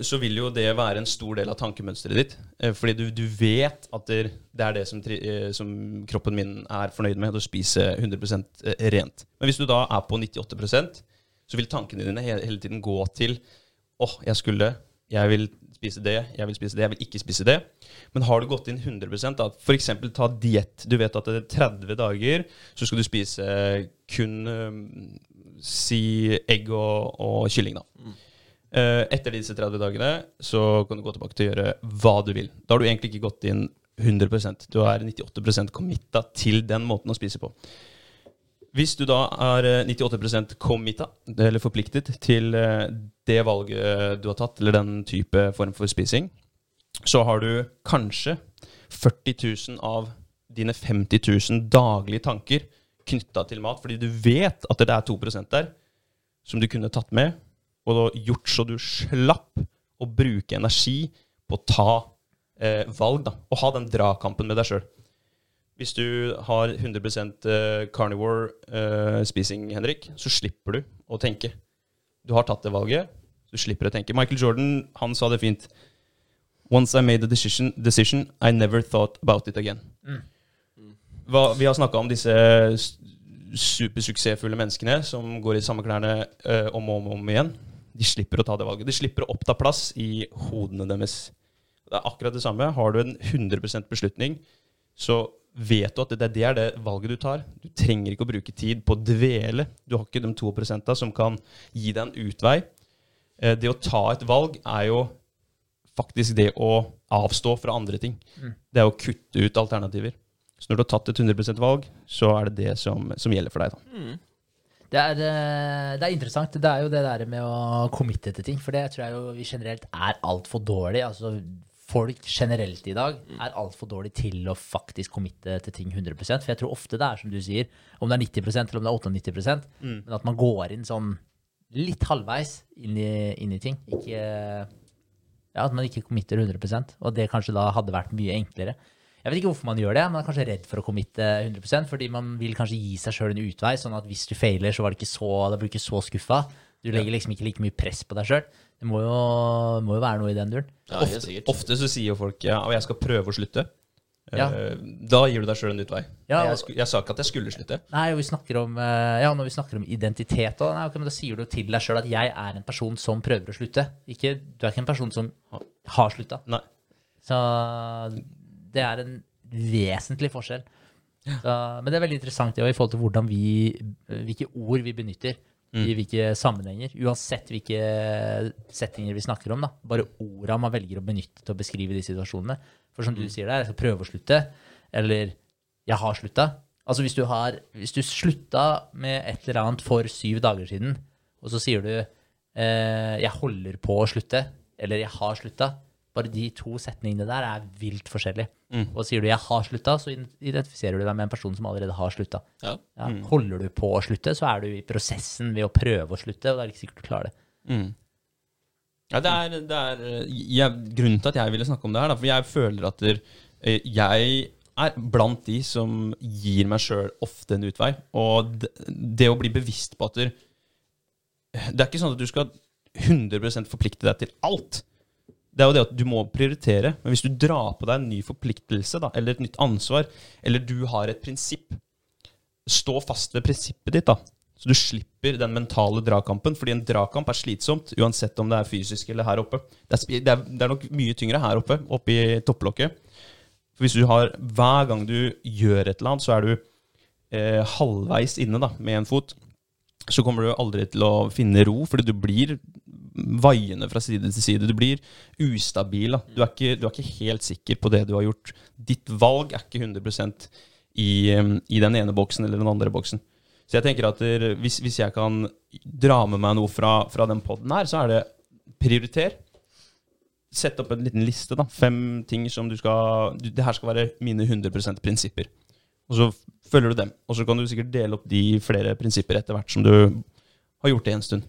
så vil jo det være en stor del av tankemønsteret ditt. Eh, fordi du, du vet at det, er det som, eh, som kroppen min er fornøyd med, å spise 100% rent. Men hvis du da er på 98% så vil tankene dine hele, tiden gå til åh, jeg skulle, jeg vil spise det, jeg vil spise det, jeg vil ikke spise det. Men har du gått inn 100% da, eksempel ta diett. Du vet at det er 30 dager, så skal du spise kun si egg og, og kylling, da. Eh, etter disse 30 dagene så kan du gå tilbake til å gjøre hva du vil. Da har du egentlig ikke gått inn 100% Du er 98% committa til den måten å spise på. Hvis du da er eh, 98% committa, eller forpliktet, til eh, det valget du har tatt, eller den type form for spising, så har du kanskje 40 000 av dine 50 000 daglige tanker knytta til mat, fordi du vet at det er 2% der som du kunne tatt med, og gjort så du slapp å bruke energi på å ta eh, valg, da, og ha den dragkampen med deg sjøl. Hvis du har 100 eh, carnivore eh, spising, Henrik, så slipper du å tenke. Du har tatt det valget, du slipper å tenke. Michael Jordan han sa det fint. Once I made a decision, decision I never thought about it again. Hva, vi har snakka om disse supersuksessfulle menneskene som går i samme klærne eh, om og om, om igjen. De slipper å ta det valget. De slipper å oppta plass i hodene deres. Det er akkurat det samme. Har du en 100% beslutning, så vet du at det, det er det valget du tar. Du trenger ikke å bruke tid på å dvele. Du har ikke de 2% som kan gi deg en utvei. Eh, Det å ta et valg er jo faktisk det å avstå fra andre ting. Det er å kutte ut alternativer. Så når du har tatt et 100% valg, så er det det som, som gjelder for deg. da. Det er, eh, det er interessant. Det er jo det der med å committe til ting. For det tror jeg jo vi generelt er altfor dårlig. Altså, folk generelt i dag er altfor dårlige til å faktisk committe til ting 100% For jeg tror ofte det er som du sier, om det er 90% eller om det er 98% men at man går inn sånn litt halvveis inn i, inn i ting. Ikke ja, At man ikke committer 100% og det kanskje da hadde vært mye enklere. Jeg vet ikke hvorfor man gjør det. Man er kanskje redd for å committe 100 fordi man vil kanskje gi seg sjøl en utvei, sånn at hvis du feiler, så var det ikke så, da blir du ikke så skuffa. Du legger liksom ikke like mye press på deg sjøl. Det må jo, må jo være noe i den duren. Ja, Ofte, ofte så sier jo folk ja, og jeg skal prøve å slutte. Ja. Eh, Da gir du deg sjøl en utvei. Ja, jeg, og- sku, jeg sa ikke at jeg skulle slutte. Nei, og vi snakker om, eh, ja, når vi snakker om identitet, også, nei, ok, da sier du til deg sjøl at jeg er en person som prøver å slutte. Ikke, du er ikke en person som har slutta. Så det er en vesentlig forskjell. Så, men det er veldig interessant det, i forhold til hvordan vi, hvilke ord vi benytter i hvilke sammenhenger. Uansett hvilke settinger vi snakker om. Da. Bare orda man velger å benytte til å beskrive de situasjonene. For som du sier der, jeg skal prøve å slutte, eller jeg har slutta. Altså hvis du, har, hvis du slutta med et eller annet for syv dager siden, og så sier du eh, 'jeg holder på å slutte', eller 'jeg har slutta', bare de to setningene der er vilt forskjellige. Og sier du 'jeg har slutta', så identifiserer du deg med en person som allerede har slutta. Ja. Ja, Holder du på å slutte, så er du i prosessen ved å prøve å slutte, og det er ikke sikkert du klarer det. Mm. Ja, det er, det er jeg, Grunnen til at jeg ville snakke om det her, da, for jeg føler at der, eh, jeg er blant de som gir meg sjøl ofte en utvei. Og det, det å bli bevisst på at der, Det er ikke sånn at du skal 100 forplikte deg til alt. Det er jo det at du må prioritere. Men hvis du drar på deg en ny forpliktelse, da, eller et nytt ansvar, eller du har et prinsipp, stå fast ved prinsippet ditt, da. Så du slipper den mentale dragkampen, fordi en dragkamp er slitsomt, uansett om det er fysisk eller her oppe. Det er, det er, det er nok mye tyngre her oppe, oppe i topplokket. For hvis du har Hver gang du gjør et eller annet, så er du eh, halvveis inne da, med en fot. Så kommer du aldri til å finne ro, fordi du blir vaiende fra side til side. Du blir ustabil. Du, er ikke, du er ikke helt sikker på det du har gjort. Ditt valg er ikke 100 i, eh, i den ene boksen eller den andre boksen. Så jeg tenker at der, hvis, hvis jeg kan dra med meg noe fra, fra den poden her, så er det prioriter. Sett opp en liten liste. da, Fem ting som du skal du, Det her skal være mine 100 prinsipper. Og så følger du dem. Og så kan du sikkert dele opp de flere prinsipper etter hvert som du har gjort det en stund.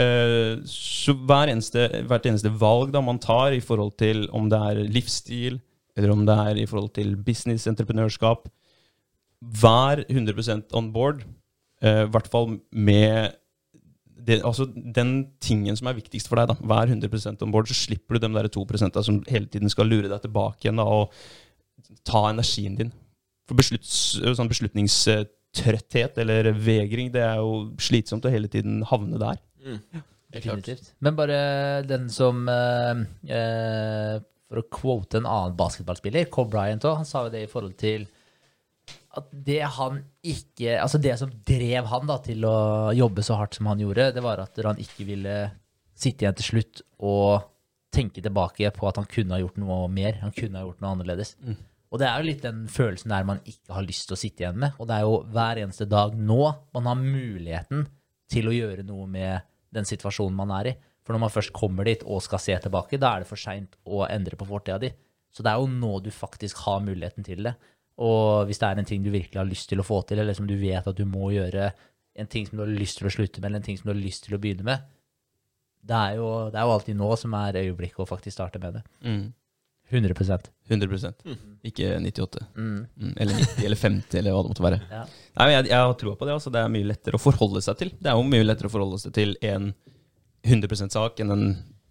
Eh, så hver eneste, hvert eneste valg da man tar i forhold til om det er livsstil, eller om det er i forhold til business, entreprenørskap Vær 100% on board, eh, i hvert fall med det, altså den tingen som er viktigst for deg. da, Vær 100% on board, så slipper du de der 2% som hele tiden skal lure deg tilbake igjen da, og ta energien din. For besluts, sånn beslutningstrøtthet eller vegring, det er jo slitsomt å hele tiden havne der. Mm. Definitivt. Men bare den som eh, eh, For å quote en annen basketballspiller, Cobb Bryant òg, han sa jo det i forhold til at det han ikke Altså det som drev han da til å jobbe så hardt som han gjorde, det var at han ikke ville sitte igjen til slutt og tenke tilbake på at han kunne ha gjort noe mer. Han kunne ha gjort noe annerledes. Og det er jo litt den følelsen der man ikke har lyst til å sitte igjen med. Og det er jo hver eneste dag nå man har muligheten til å gjøre noe med den situasjonen man er i. For når man først kommer dit og skal se tilbake, da er det for seint å endre på fortida di. Så det er jo nå du faktisk har muligheten til det. Og hvis det er en ting du virkelig har lyst til å få til, eller som du vet at du må gjøre, en ting som du har lyst til å slutte med, eller en ting som du har lyst til å begynne med, det er jo, det er jo alltid nå som er øyeblikket å faktisk starte med det. 100% 100% Ikke 98. mm. Mm, Eller 90 eller 50, eller hva det måtte være. Ja. Nei, men jeg, jeg har troa på det. Altså. Det er mye lettere å forholde seg til. Det er jo mye lettere å forholde seg til en 100% sak enn en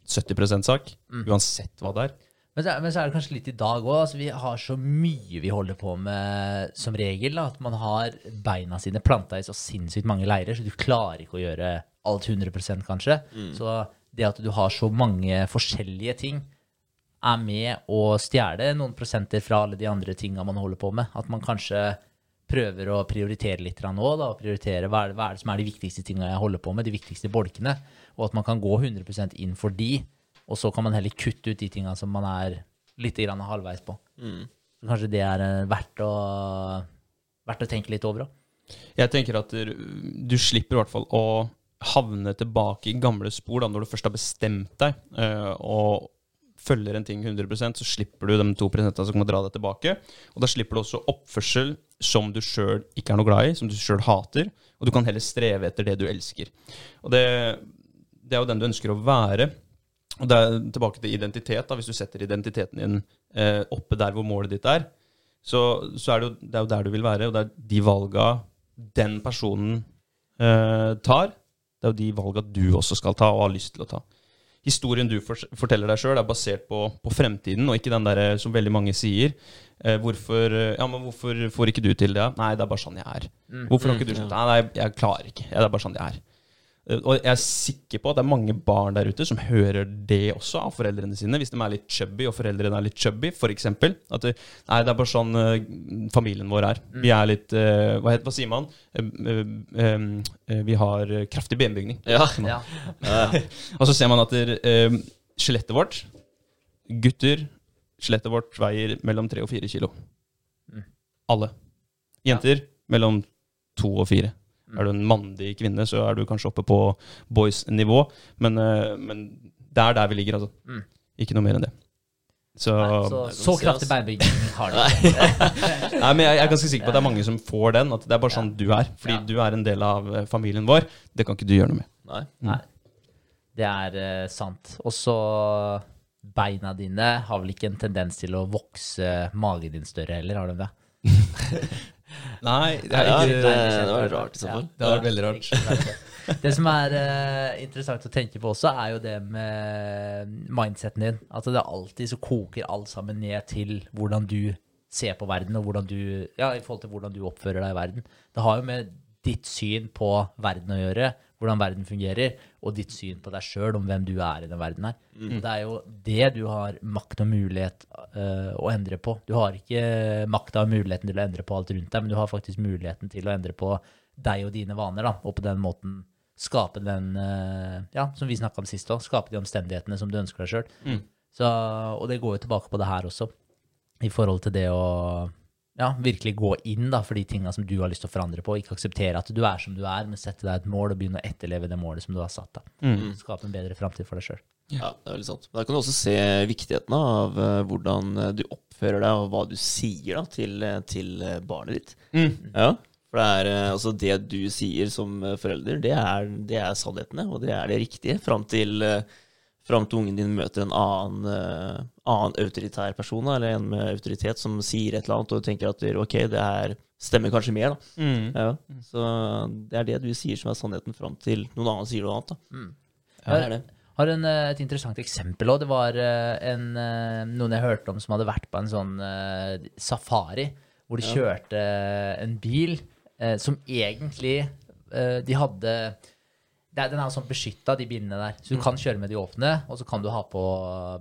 70% sak. Uansett hva det er. Men så, men så er det kanskje litt i dag òg. Altså, vi har så mye vi holder på med som regel. Da, at man har beina sine planta i så sinnssykt mange leirer, så du klarer ikke å gjøre alt 100% kanskje. Så det at du har så mange forskjellige ting, er med å stjele noen prosenter fra alle de andre tinga man holder på med. At man kanskje prøver å prioritere litt nå, da, og prioritere hva er, det, hva er det som er de viktigste tinga jeg holder på med, de viktigste bolkene, og at man kan gå 100% inn for de, Og så kan man heller kutte ut de tinga som man er litt grann halvveis på. Mm. kanskje det er eh, verdt å, verdt å tenke litt over òg. Jeg tenker at du, slipper i hvert fall å havne tilbake i gamle spor da, når du først har bestemt deg eh, og følger en ting 100% så slipper du de to prosentene som kan dra deg tilbake. Og da slipper du også oppførsel som du sjøl ikke er noe glad i, som du sjøl hater. Og du kan heller streve etter det du elsker. Og det, det er jo den du ønsker å være. Og det er tilbake til identitet. da, Hvis du setter identiteten din eh, oppe der hvor målet ditt er, så, så er det, jo, det er jo der du vil være. Og det er de valga den personen eh, tar, det er jo de valga du også skal ta og har lyst til å ta. Historien du for, forteller deg sjøl, er basert på, på, fremtiden, og ikke den der som veldig mange sier. Eh, hvorfor, ja, men hvorfor får ikke du til det? Nei, det er bare sånn jeg er. Hvorfor har ikke du skjønt det? Nei, jeg klarer ikke. Det er bare sånn jeg er. Eh, og jeg er sikker på at det er mange barn der ute som hører det også av foreldrene sine, hvis de er litt chubby og foreldrene er litt chubby, f.eks. At det, nei, det er bare sånn uh, familien vår er. Vi er litt hva, heter, hva sier man? Vi har kraftig benbygning. Ja. Ja. og så ser man at skjelettet vårt Gutter, skjelettet vårt veier mellom tre og fire kilo. Alle. Jenter mellom to og fire. Er du en mandig kvinne, så er du kanskje oppe på boys-nivå. Men, uh, men, det er der vi ligger, altså. Mm. Ikke noe mer enn det. Så, Nei, så, så kraftig beinbygging har du. Nei, men jeg, jeg, er ganske sikker på at det er mange som får den. At det er bare sånn du er. Fordi Ja. du er en del av eh, familien vår. Det kan ikke du gjøre noe med. Nei. Nei. Det er uh, sant. Og så beina dine har vel ikke en tendens til å vokse magen din større heller, har de det? Nei, det Ja, det, det var rart i så fall. Det hadde vært veldig rart. Det. Som er uh, interessant å tenke på også, er jo det med mindseten din. Altså det er alltid så koker alt sammen ned til hvordan du ser på verden, og hvordan du, ja, i forhold til hvordan du oppfører deg i verden. Det har jo med ditt syn på verden å gjøre, hvordan verden fungerer, og ditt syn på deg sjøl om hvem du er i den verden her. Mm. Det er jo det du har makt og mulighet uh, å endre på. Du har ikke makta og muligheten til å endre på alt rundt deg, men du har faktisk muligheten til å endre på deg og dine vaner, da, og på den måten skape den, uh, ja, som vi snakka om sist òg, skape de omstendighetene som du ønsker deg sjøl. Og det går jo tilbake på det her også, i forhold til det å ja, virkelig gå inn da, for de tinga som du har lyst til å forandre på. Ikke akseptere at du er som du er, men sette deg et mål og begynne å etterleve det målet som du har satt. da. Skape en bedre framtid for deg sjøl. Ja, det er veldig sant. Men Da kan du også se viktigheten av eh, hvordan eh, du oppfører deg, og hva du sier da, til, eh, til barnet ditt. Ja, for det er altså det du sier som forelder, det er, det er sannhetene, og det er det riktige, fram til, fram til ungen din møter en annen, uh, annen autoritær person, da, eller en med autoritet, som sier et eller annet, og du tenker at ok, det her stemmer kanskje mer, da. Mm. Ja, så det er det du sier som er sannheten, fram til noen annen sier noe annet, da. Ja, det er det. Har en, eh, et interessant eksempel òg. Det var eh, en, noen jeg hørte om som hadde vært på en sånn safari, hvor de kjørte en bil som egentlig De hadde er, Den er sånn beskytta, de bilene der. Så du kan kjøre med de åpne, og så kan du ha på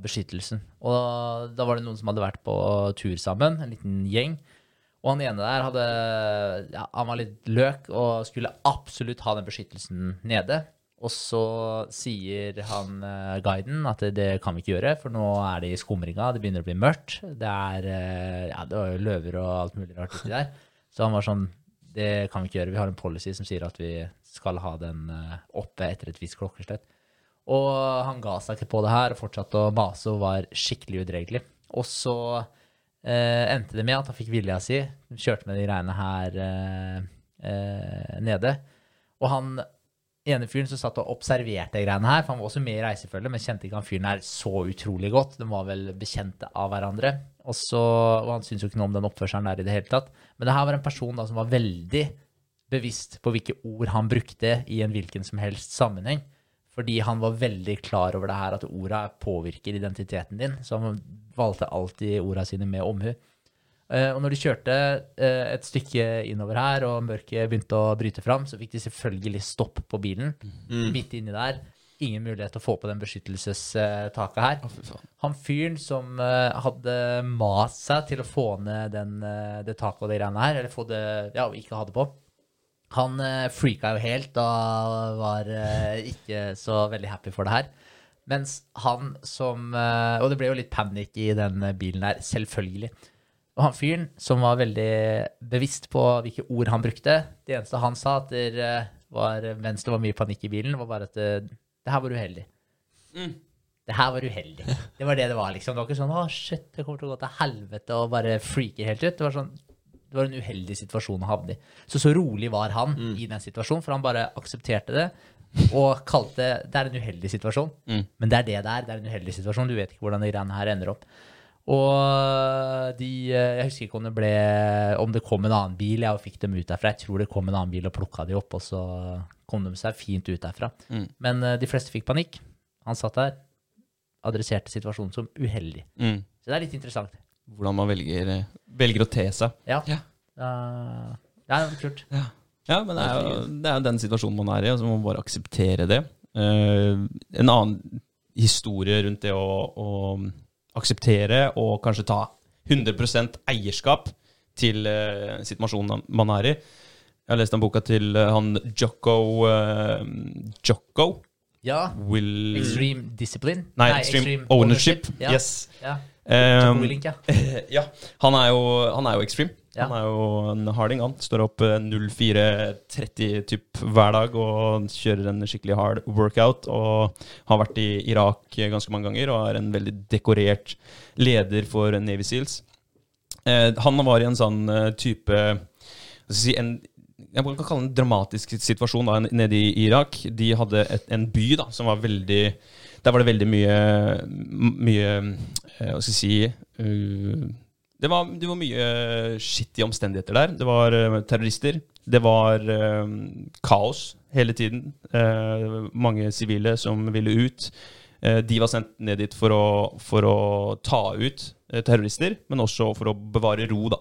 beskyttelsen. Og da var det noen som hadde vært på tur sammen, en liten gjeng. Og han ene der hadde ja, Han var litt løk og skulle absolutt ha den beskyttelsen nede. Og så sier han uh, guiden at det, det kan vi ikke gjøre, for nå er det i skumringa, det begynner å bli mørkt. Det er uh, ja, det var jo løver og alt mulig rart uti der. Så han var sånn Det kan vi ikke gjøre. Vi har en policy som sier at vi skal ha den eh, oppe etter et visst klokkeslett. Og han ga seg ikke på det her og fortsatte å mase og var skikkelig udregelig. Og så eh, endte det med at han fikk vilja si. Kjørte med de greiene her eh, eh, nede. Og han ene fyren som satt og observerte greiene her, for han var også med i reisefølget, men kjente ikke han fyren her så utrolig godt. De var vel bekjente av hverandre. Og, så, og han syntes jo ikke noe om den oppførselen der i det hele tatt. Men det her var en person da som var veldig bevisst på hvilke ord han brukte i en hvilken som helst sammenheng. Fordi han var veldig klar over det her at orda påvirker identiteten din. Så han valgte alltid orda sine med omhu. Eh, og når de kjørte eh, et stykke innover her, og mørket begynte å bryte fram, så fikk de selvfølgelig stopp på bilen. Midt inni der. Ingen mulighet til å få på den beskyttelsestaket her. Han fyren som eh, hadde mast seg til å få ned den, det taket og de greiene her, eller få det, ja, ikke ha det på, han uh, freaka jo helt og var eh, ikke så veldig happy for det her. Mens han som eh, Og det ble jo litt panikk i den eh, bilen der, selvfølgelig. Og han fyren som var veldig bevisst på hvilke ord han brukte Det eneste han sa det eh, var, mens det var mye panikk i bilen, var bare at det, det her var uheldig. Det her var uheldig. Det var det det var, liksom. Det var ikke sånn 'Å, shit, det kommer til å gå til helvete', og bare freaker helt ut. Det var sånn det var en uheldig situasjon å havne i. Så så rolig var han i den situasjonen, for han bare aksepterte det og kalte det er en uheldig situasjon. Men det er det det er. Det er en uheldig situasjon. Du vet ikke hvordan de greiene her ender opp. Og de Jeg husker ikke om det ble Om det kom en annen bil jeg og fikk dem ut derfra. Jeg tror det kom en annen bil og plukka de opp, og så kom de seg fint ut derfra. Men eh, de fleste fikk panikk. Han satt der, adresserte situasjonen som uheldig. Mm. Så det er litt interessant. Hvordan man velger, eh, velger å te seg. Ja. Ja. Uh, det er kult. Ja, men det er jo det er jo den situasjonen man er i, og så må man bare akseptere det. Uh, en annen historie rundt det å, å akseptere og kanskje ta 100 eierskap til uh, situasjonen man er i. Jeg har lest den boka til eh, han Jocko Jocko Ja. Will Extreme discipline? Nei, Extreme, Ownership. Ja. Yes. Ja. Jocko ja. ja. Han er jo, han er jo extreme. Ja. Han er jo en harding. Han står opp eh, 04.30 typ hver dag og kjører en skikkelig hard workout. Og har vært i Irak ganske mange ganger og er en veldig dekorert leder for Navy Seals. Eh, han var i en sånn eh, type si, en, jeg kan kalle det en dramatisk situasjon da, nede i Irak. De hadde et, en by da, som var veldig Der var det veldig mye, mye eh, Hva skal jeg si uh, det var, det var mye skittige omstendigheter der. Det var eh, terrorister. Det var eh, kaos hele tiden. Eh, mange sivile som ville ut. Eh, de var sendt ned dit for å, for å ta ut eh, terrorister, men også for å bevare ro da,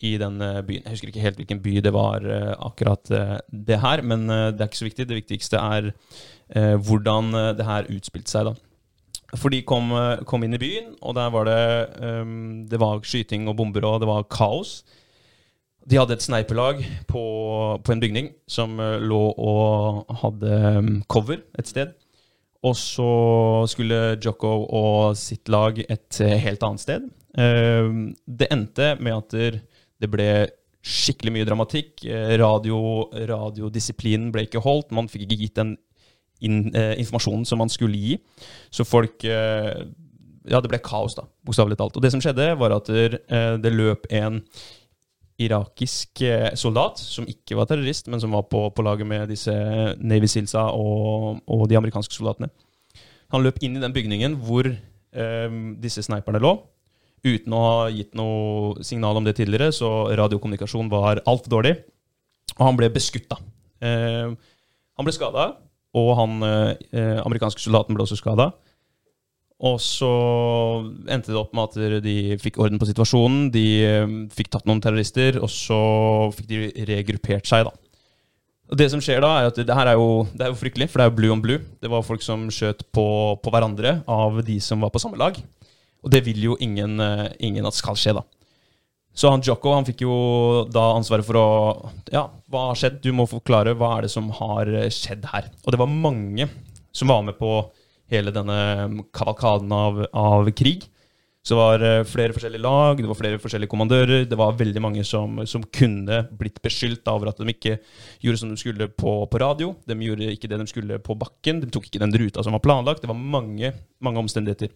i den eh, byen. Jeg husker ikke helt hvilken by det var eh, akkurat eh, det her, men eh, det er ikke så viktig. Det viktigste er eh, hvordan eh, det her utspilte seg. da. For de kom, eh, kom inn i byen, og der var det um, Det var skyting og bomber, og det var kaos. De hadde et sneiperlag på, på en bygning som eh, lå og hadde ehm, cover et sted. Og så skulle Jocko og sitt lag et helt annet sted. Ehm, det endte med at det ble skikkelig mye dramatikk. Radio, radiodisiplinen ble ikke holdt. Man fikk ikke gitt den inn, eh, informasjonen som man skulle gi. Så folk eh, Ja, det ble kaos, da, bokstavelig talt. Og det som skjedde, var at der, eh, det løp en irakisk eh, soldat, som ikke var terrorist, men som var på, på laget med disse Navy Silsa og, og de amerikanske soldatene. Han løp inn i den bygningen hvor eh, disse sniperne lå. Uten å ha gitt noe signal om det tidligere, så radiokommunikasjon var altfor dårlig. Og han ble beskutt, da. Eh, han ble skada, og han eh, amerikanske soldaten ble også skada. Og så endte det opp med at de fikk orden på situasjonen. De eh, fikk tatt noen terrorister, og så fikk de regruppert seg, da. Og det som skjer da, er at det her er jo, det er jo fryktelig, for det er jo blue on blue. Det var folk som skjøt på, på hverandre av de som var på samme lag. Og det vil jo ingen, eh, ingen at skal skje, da. Så han Joko han fikk jo da ansvaret for å Ja, hva har skjedd? Du må forklare. Hva er det som har eh, skjedd her? Og det var mange som var med på hele denne kavalkaden av, av krig. Så det var eh, flere forskjellige lag, det var flere forskjellige kommandører. Det var veldig mange som, som kunne blitt beskyldt over at de ikke gjorde som de skulle på, på radio. De gjorde ikke det de skulle på bakken. De tok ikke den ruta som var planlagt. Det var mange, mange omstendigheter.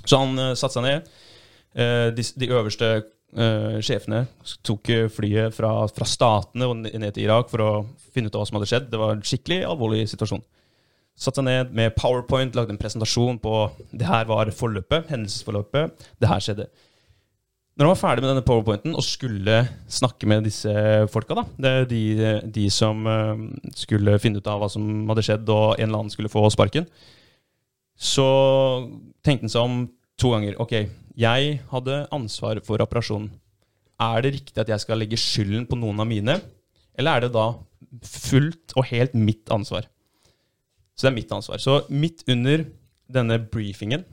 Så han uh, satte seg ned. Uh, de, de øverste eh, sjefene tok eh, flyet fra, fra statene og ned til Irak for å finne ut av hva som hadde skjedd. Det var en skikkelig alvorlig situasjon. Satte seg ned med powerpoint, lagde en presentasjon på det her var forløpet, hendelsesforløpet. Det her skjedde. Når han var ferdig med denne powerpointen og skulle snakke med disse folka, da, de, de som eh, skulle finne ut av hva som hadde skjedd, og en eller annen skulle få sparken, så tenkte han seg om to ganger. Ok, jeg hadde ansvar for operasjonen. Er det riktig at jeg skal legge skylden på noen av mine, eller er det da fullt og helt mitt ansvar? Så det er mitt ansvar. Så midt under denne briefingen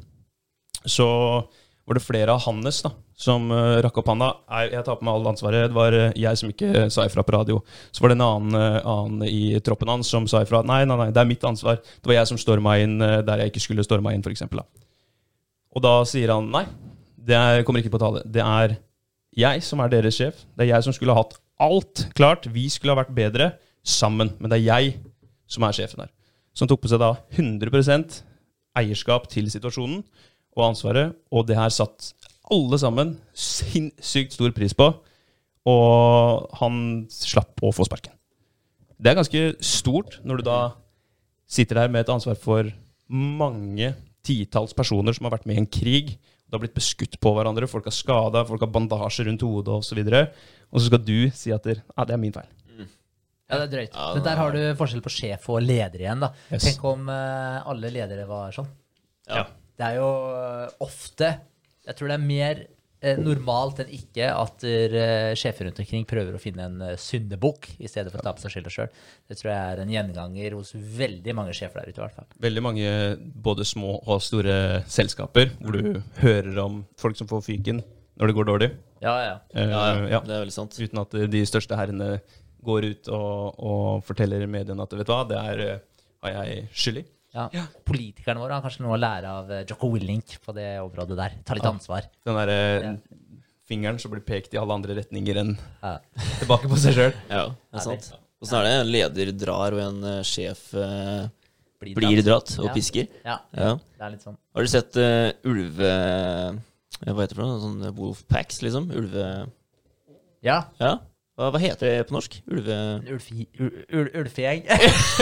så var det flere av hans da, som uh, rakk opp handa. Jeg tar på meg alt ansvaret. Det var uh, jeg som ikke sa ifra på radio. Så var det en annen, annen i troppen hans som sa ifra. Nei, nei, nei, det er mitt ansvar. Det var jeg som storma inn der jeg ikke skulle storma inn, f.eks. Og da sier han nei, det er, kommer ikke på tale. Det er jeg som er deres sjef. Det er jeg som skulle ha hatt alt klart. Vi skulle ha vært bedre sammen. Men det er jeg som er sjefen her. Som tok på seg da 100% eierskap til situasjonen og ansvaret. Og det her satt alle sammen sinnssykt stor pris på. Og han slapp å få sparken. Det er ganske stort når du da sitter der med et ansvar for mange titalls personer som har vært med i en krig. Det har blitt beskutt på hverandre, folk har skada, folk har bandasjer rundt hodet osv. Og, så og så skal du si at det, ah, det er min feil. Ja, det er drøyt. Men der har du forskjell på sjef og leder igjen. da. Yes. Tenk om uh, alle ledere var sånn. Ja. Det er jo uh, ofte Jeg tror det er mer normalt enn ikke at sjefer rundt omkring prøver å finne en syndebukk i stedet for å ta på seg skylda sjøl. Det tror jeg er en gjenganger hos veldig mange sjefer der ute. i hvert fall. Veldig mange både små og store selskaper hvor du hører om folk som får fyken når det går dårlig. Ja, ja. ja, ja. Det er veldig sant. Uten at de største herrene går ut og, og forteller mediene at vet du hva, det er, eh, har jeg skyld i. Ja. ja. Politikerne våre har kanskje noe å lære av eh, Jocko Willink på det området der. Ta litt ansvar. Den der, ja. fingeren som blir pekt i alle andre retninger enn tilbake på seg sjøl. Ja, det er sant. Åssen er det? En leder drar, og en uh, sjef uh, blir, blir dratt, og pisker? Ja. det er litt sånn. Har du sett uh, ulve... Hva heter det for noe? Sånn Wolfpacks, liksom? Ulve... Ja. ja. Hva, hva, heter det på norsk? Ulve... Ulfegjeng.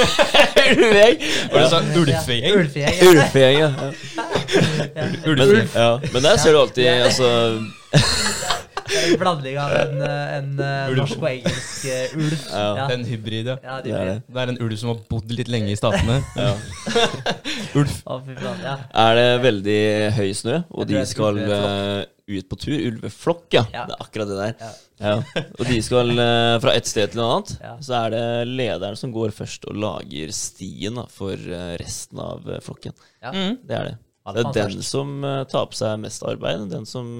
ulfegjeng? Var det sånn ulfegjeng? Ulfegjeng, ja. Men, ja. Men der ser du alltid altså en blanding av en, en norsk og engelsk uh, ulv. Ja. Ja. En hybrid, ja. ja det, er det. det, er en ulv som har bodd litt lenge i Statene. ulv. Er det veldig høy snø, og de skal uh, ut på tur? Ulveflokk, ja. Det er akkurat det der. Og de skal uh, fra et sted til noe annet. Så er det lederen som går først og lager stien da, for resten av flokken. Mm. Det er det. Det er den som tar på seg mest arbeid, den som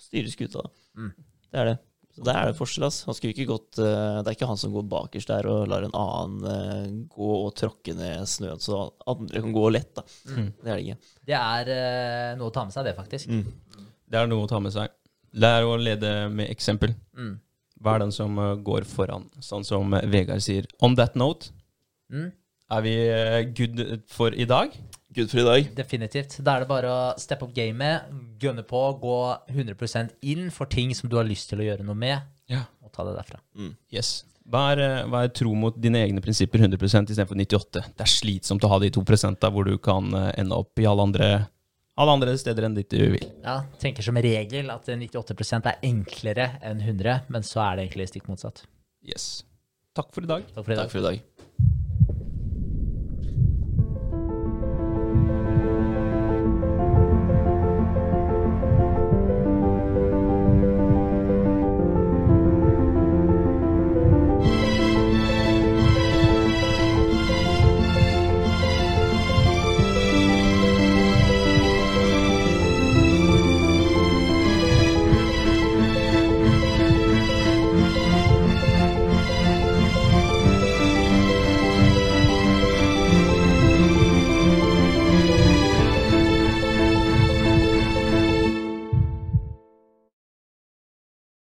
styrer skuta. Mm. Det er det. Så Der er det forskjell. ass. Han skulle ikke gått, uh, det er ikke han som går bakerst der og lar en annen uh, gå og tråkke ned snøen, så andre kan gå lett. da. Mm. Det er det ikke. Det er uh, noe å ta med seg, det, faktisk. Mm. Det er noe å ta med seg. Lær å lede med eksempel. Mm. Er den som går foran? Sånn som Vegard sier. On that note, mm. er vi good for i dag? Good for i dag. Definitivt. Da er det bare å steppe opp gamet, gunne på, gå 100% inn for ting som du har lyst til å gjøre noe med, ja. og ta det derfra. Mm. Yes. Er, er, tro mot dine egne prinsipper 100% istedenfor 98 Det er slitsomt å ha de to prosenta hvor du kan eh, ende opp i alle andre, alle andre steder enn dit du vil. Ja, tenker som regel at 98% er enklere enn 100, men så er det egentlig stikk motsatt. Yes. Takk for i dag. Takk for i dag. Takk for i dag.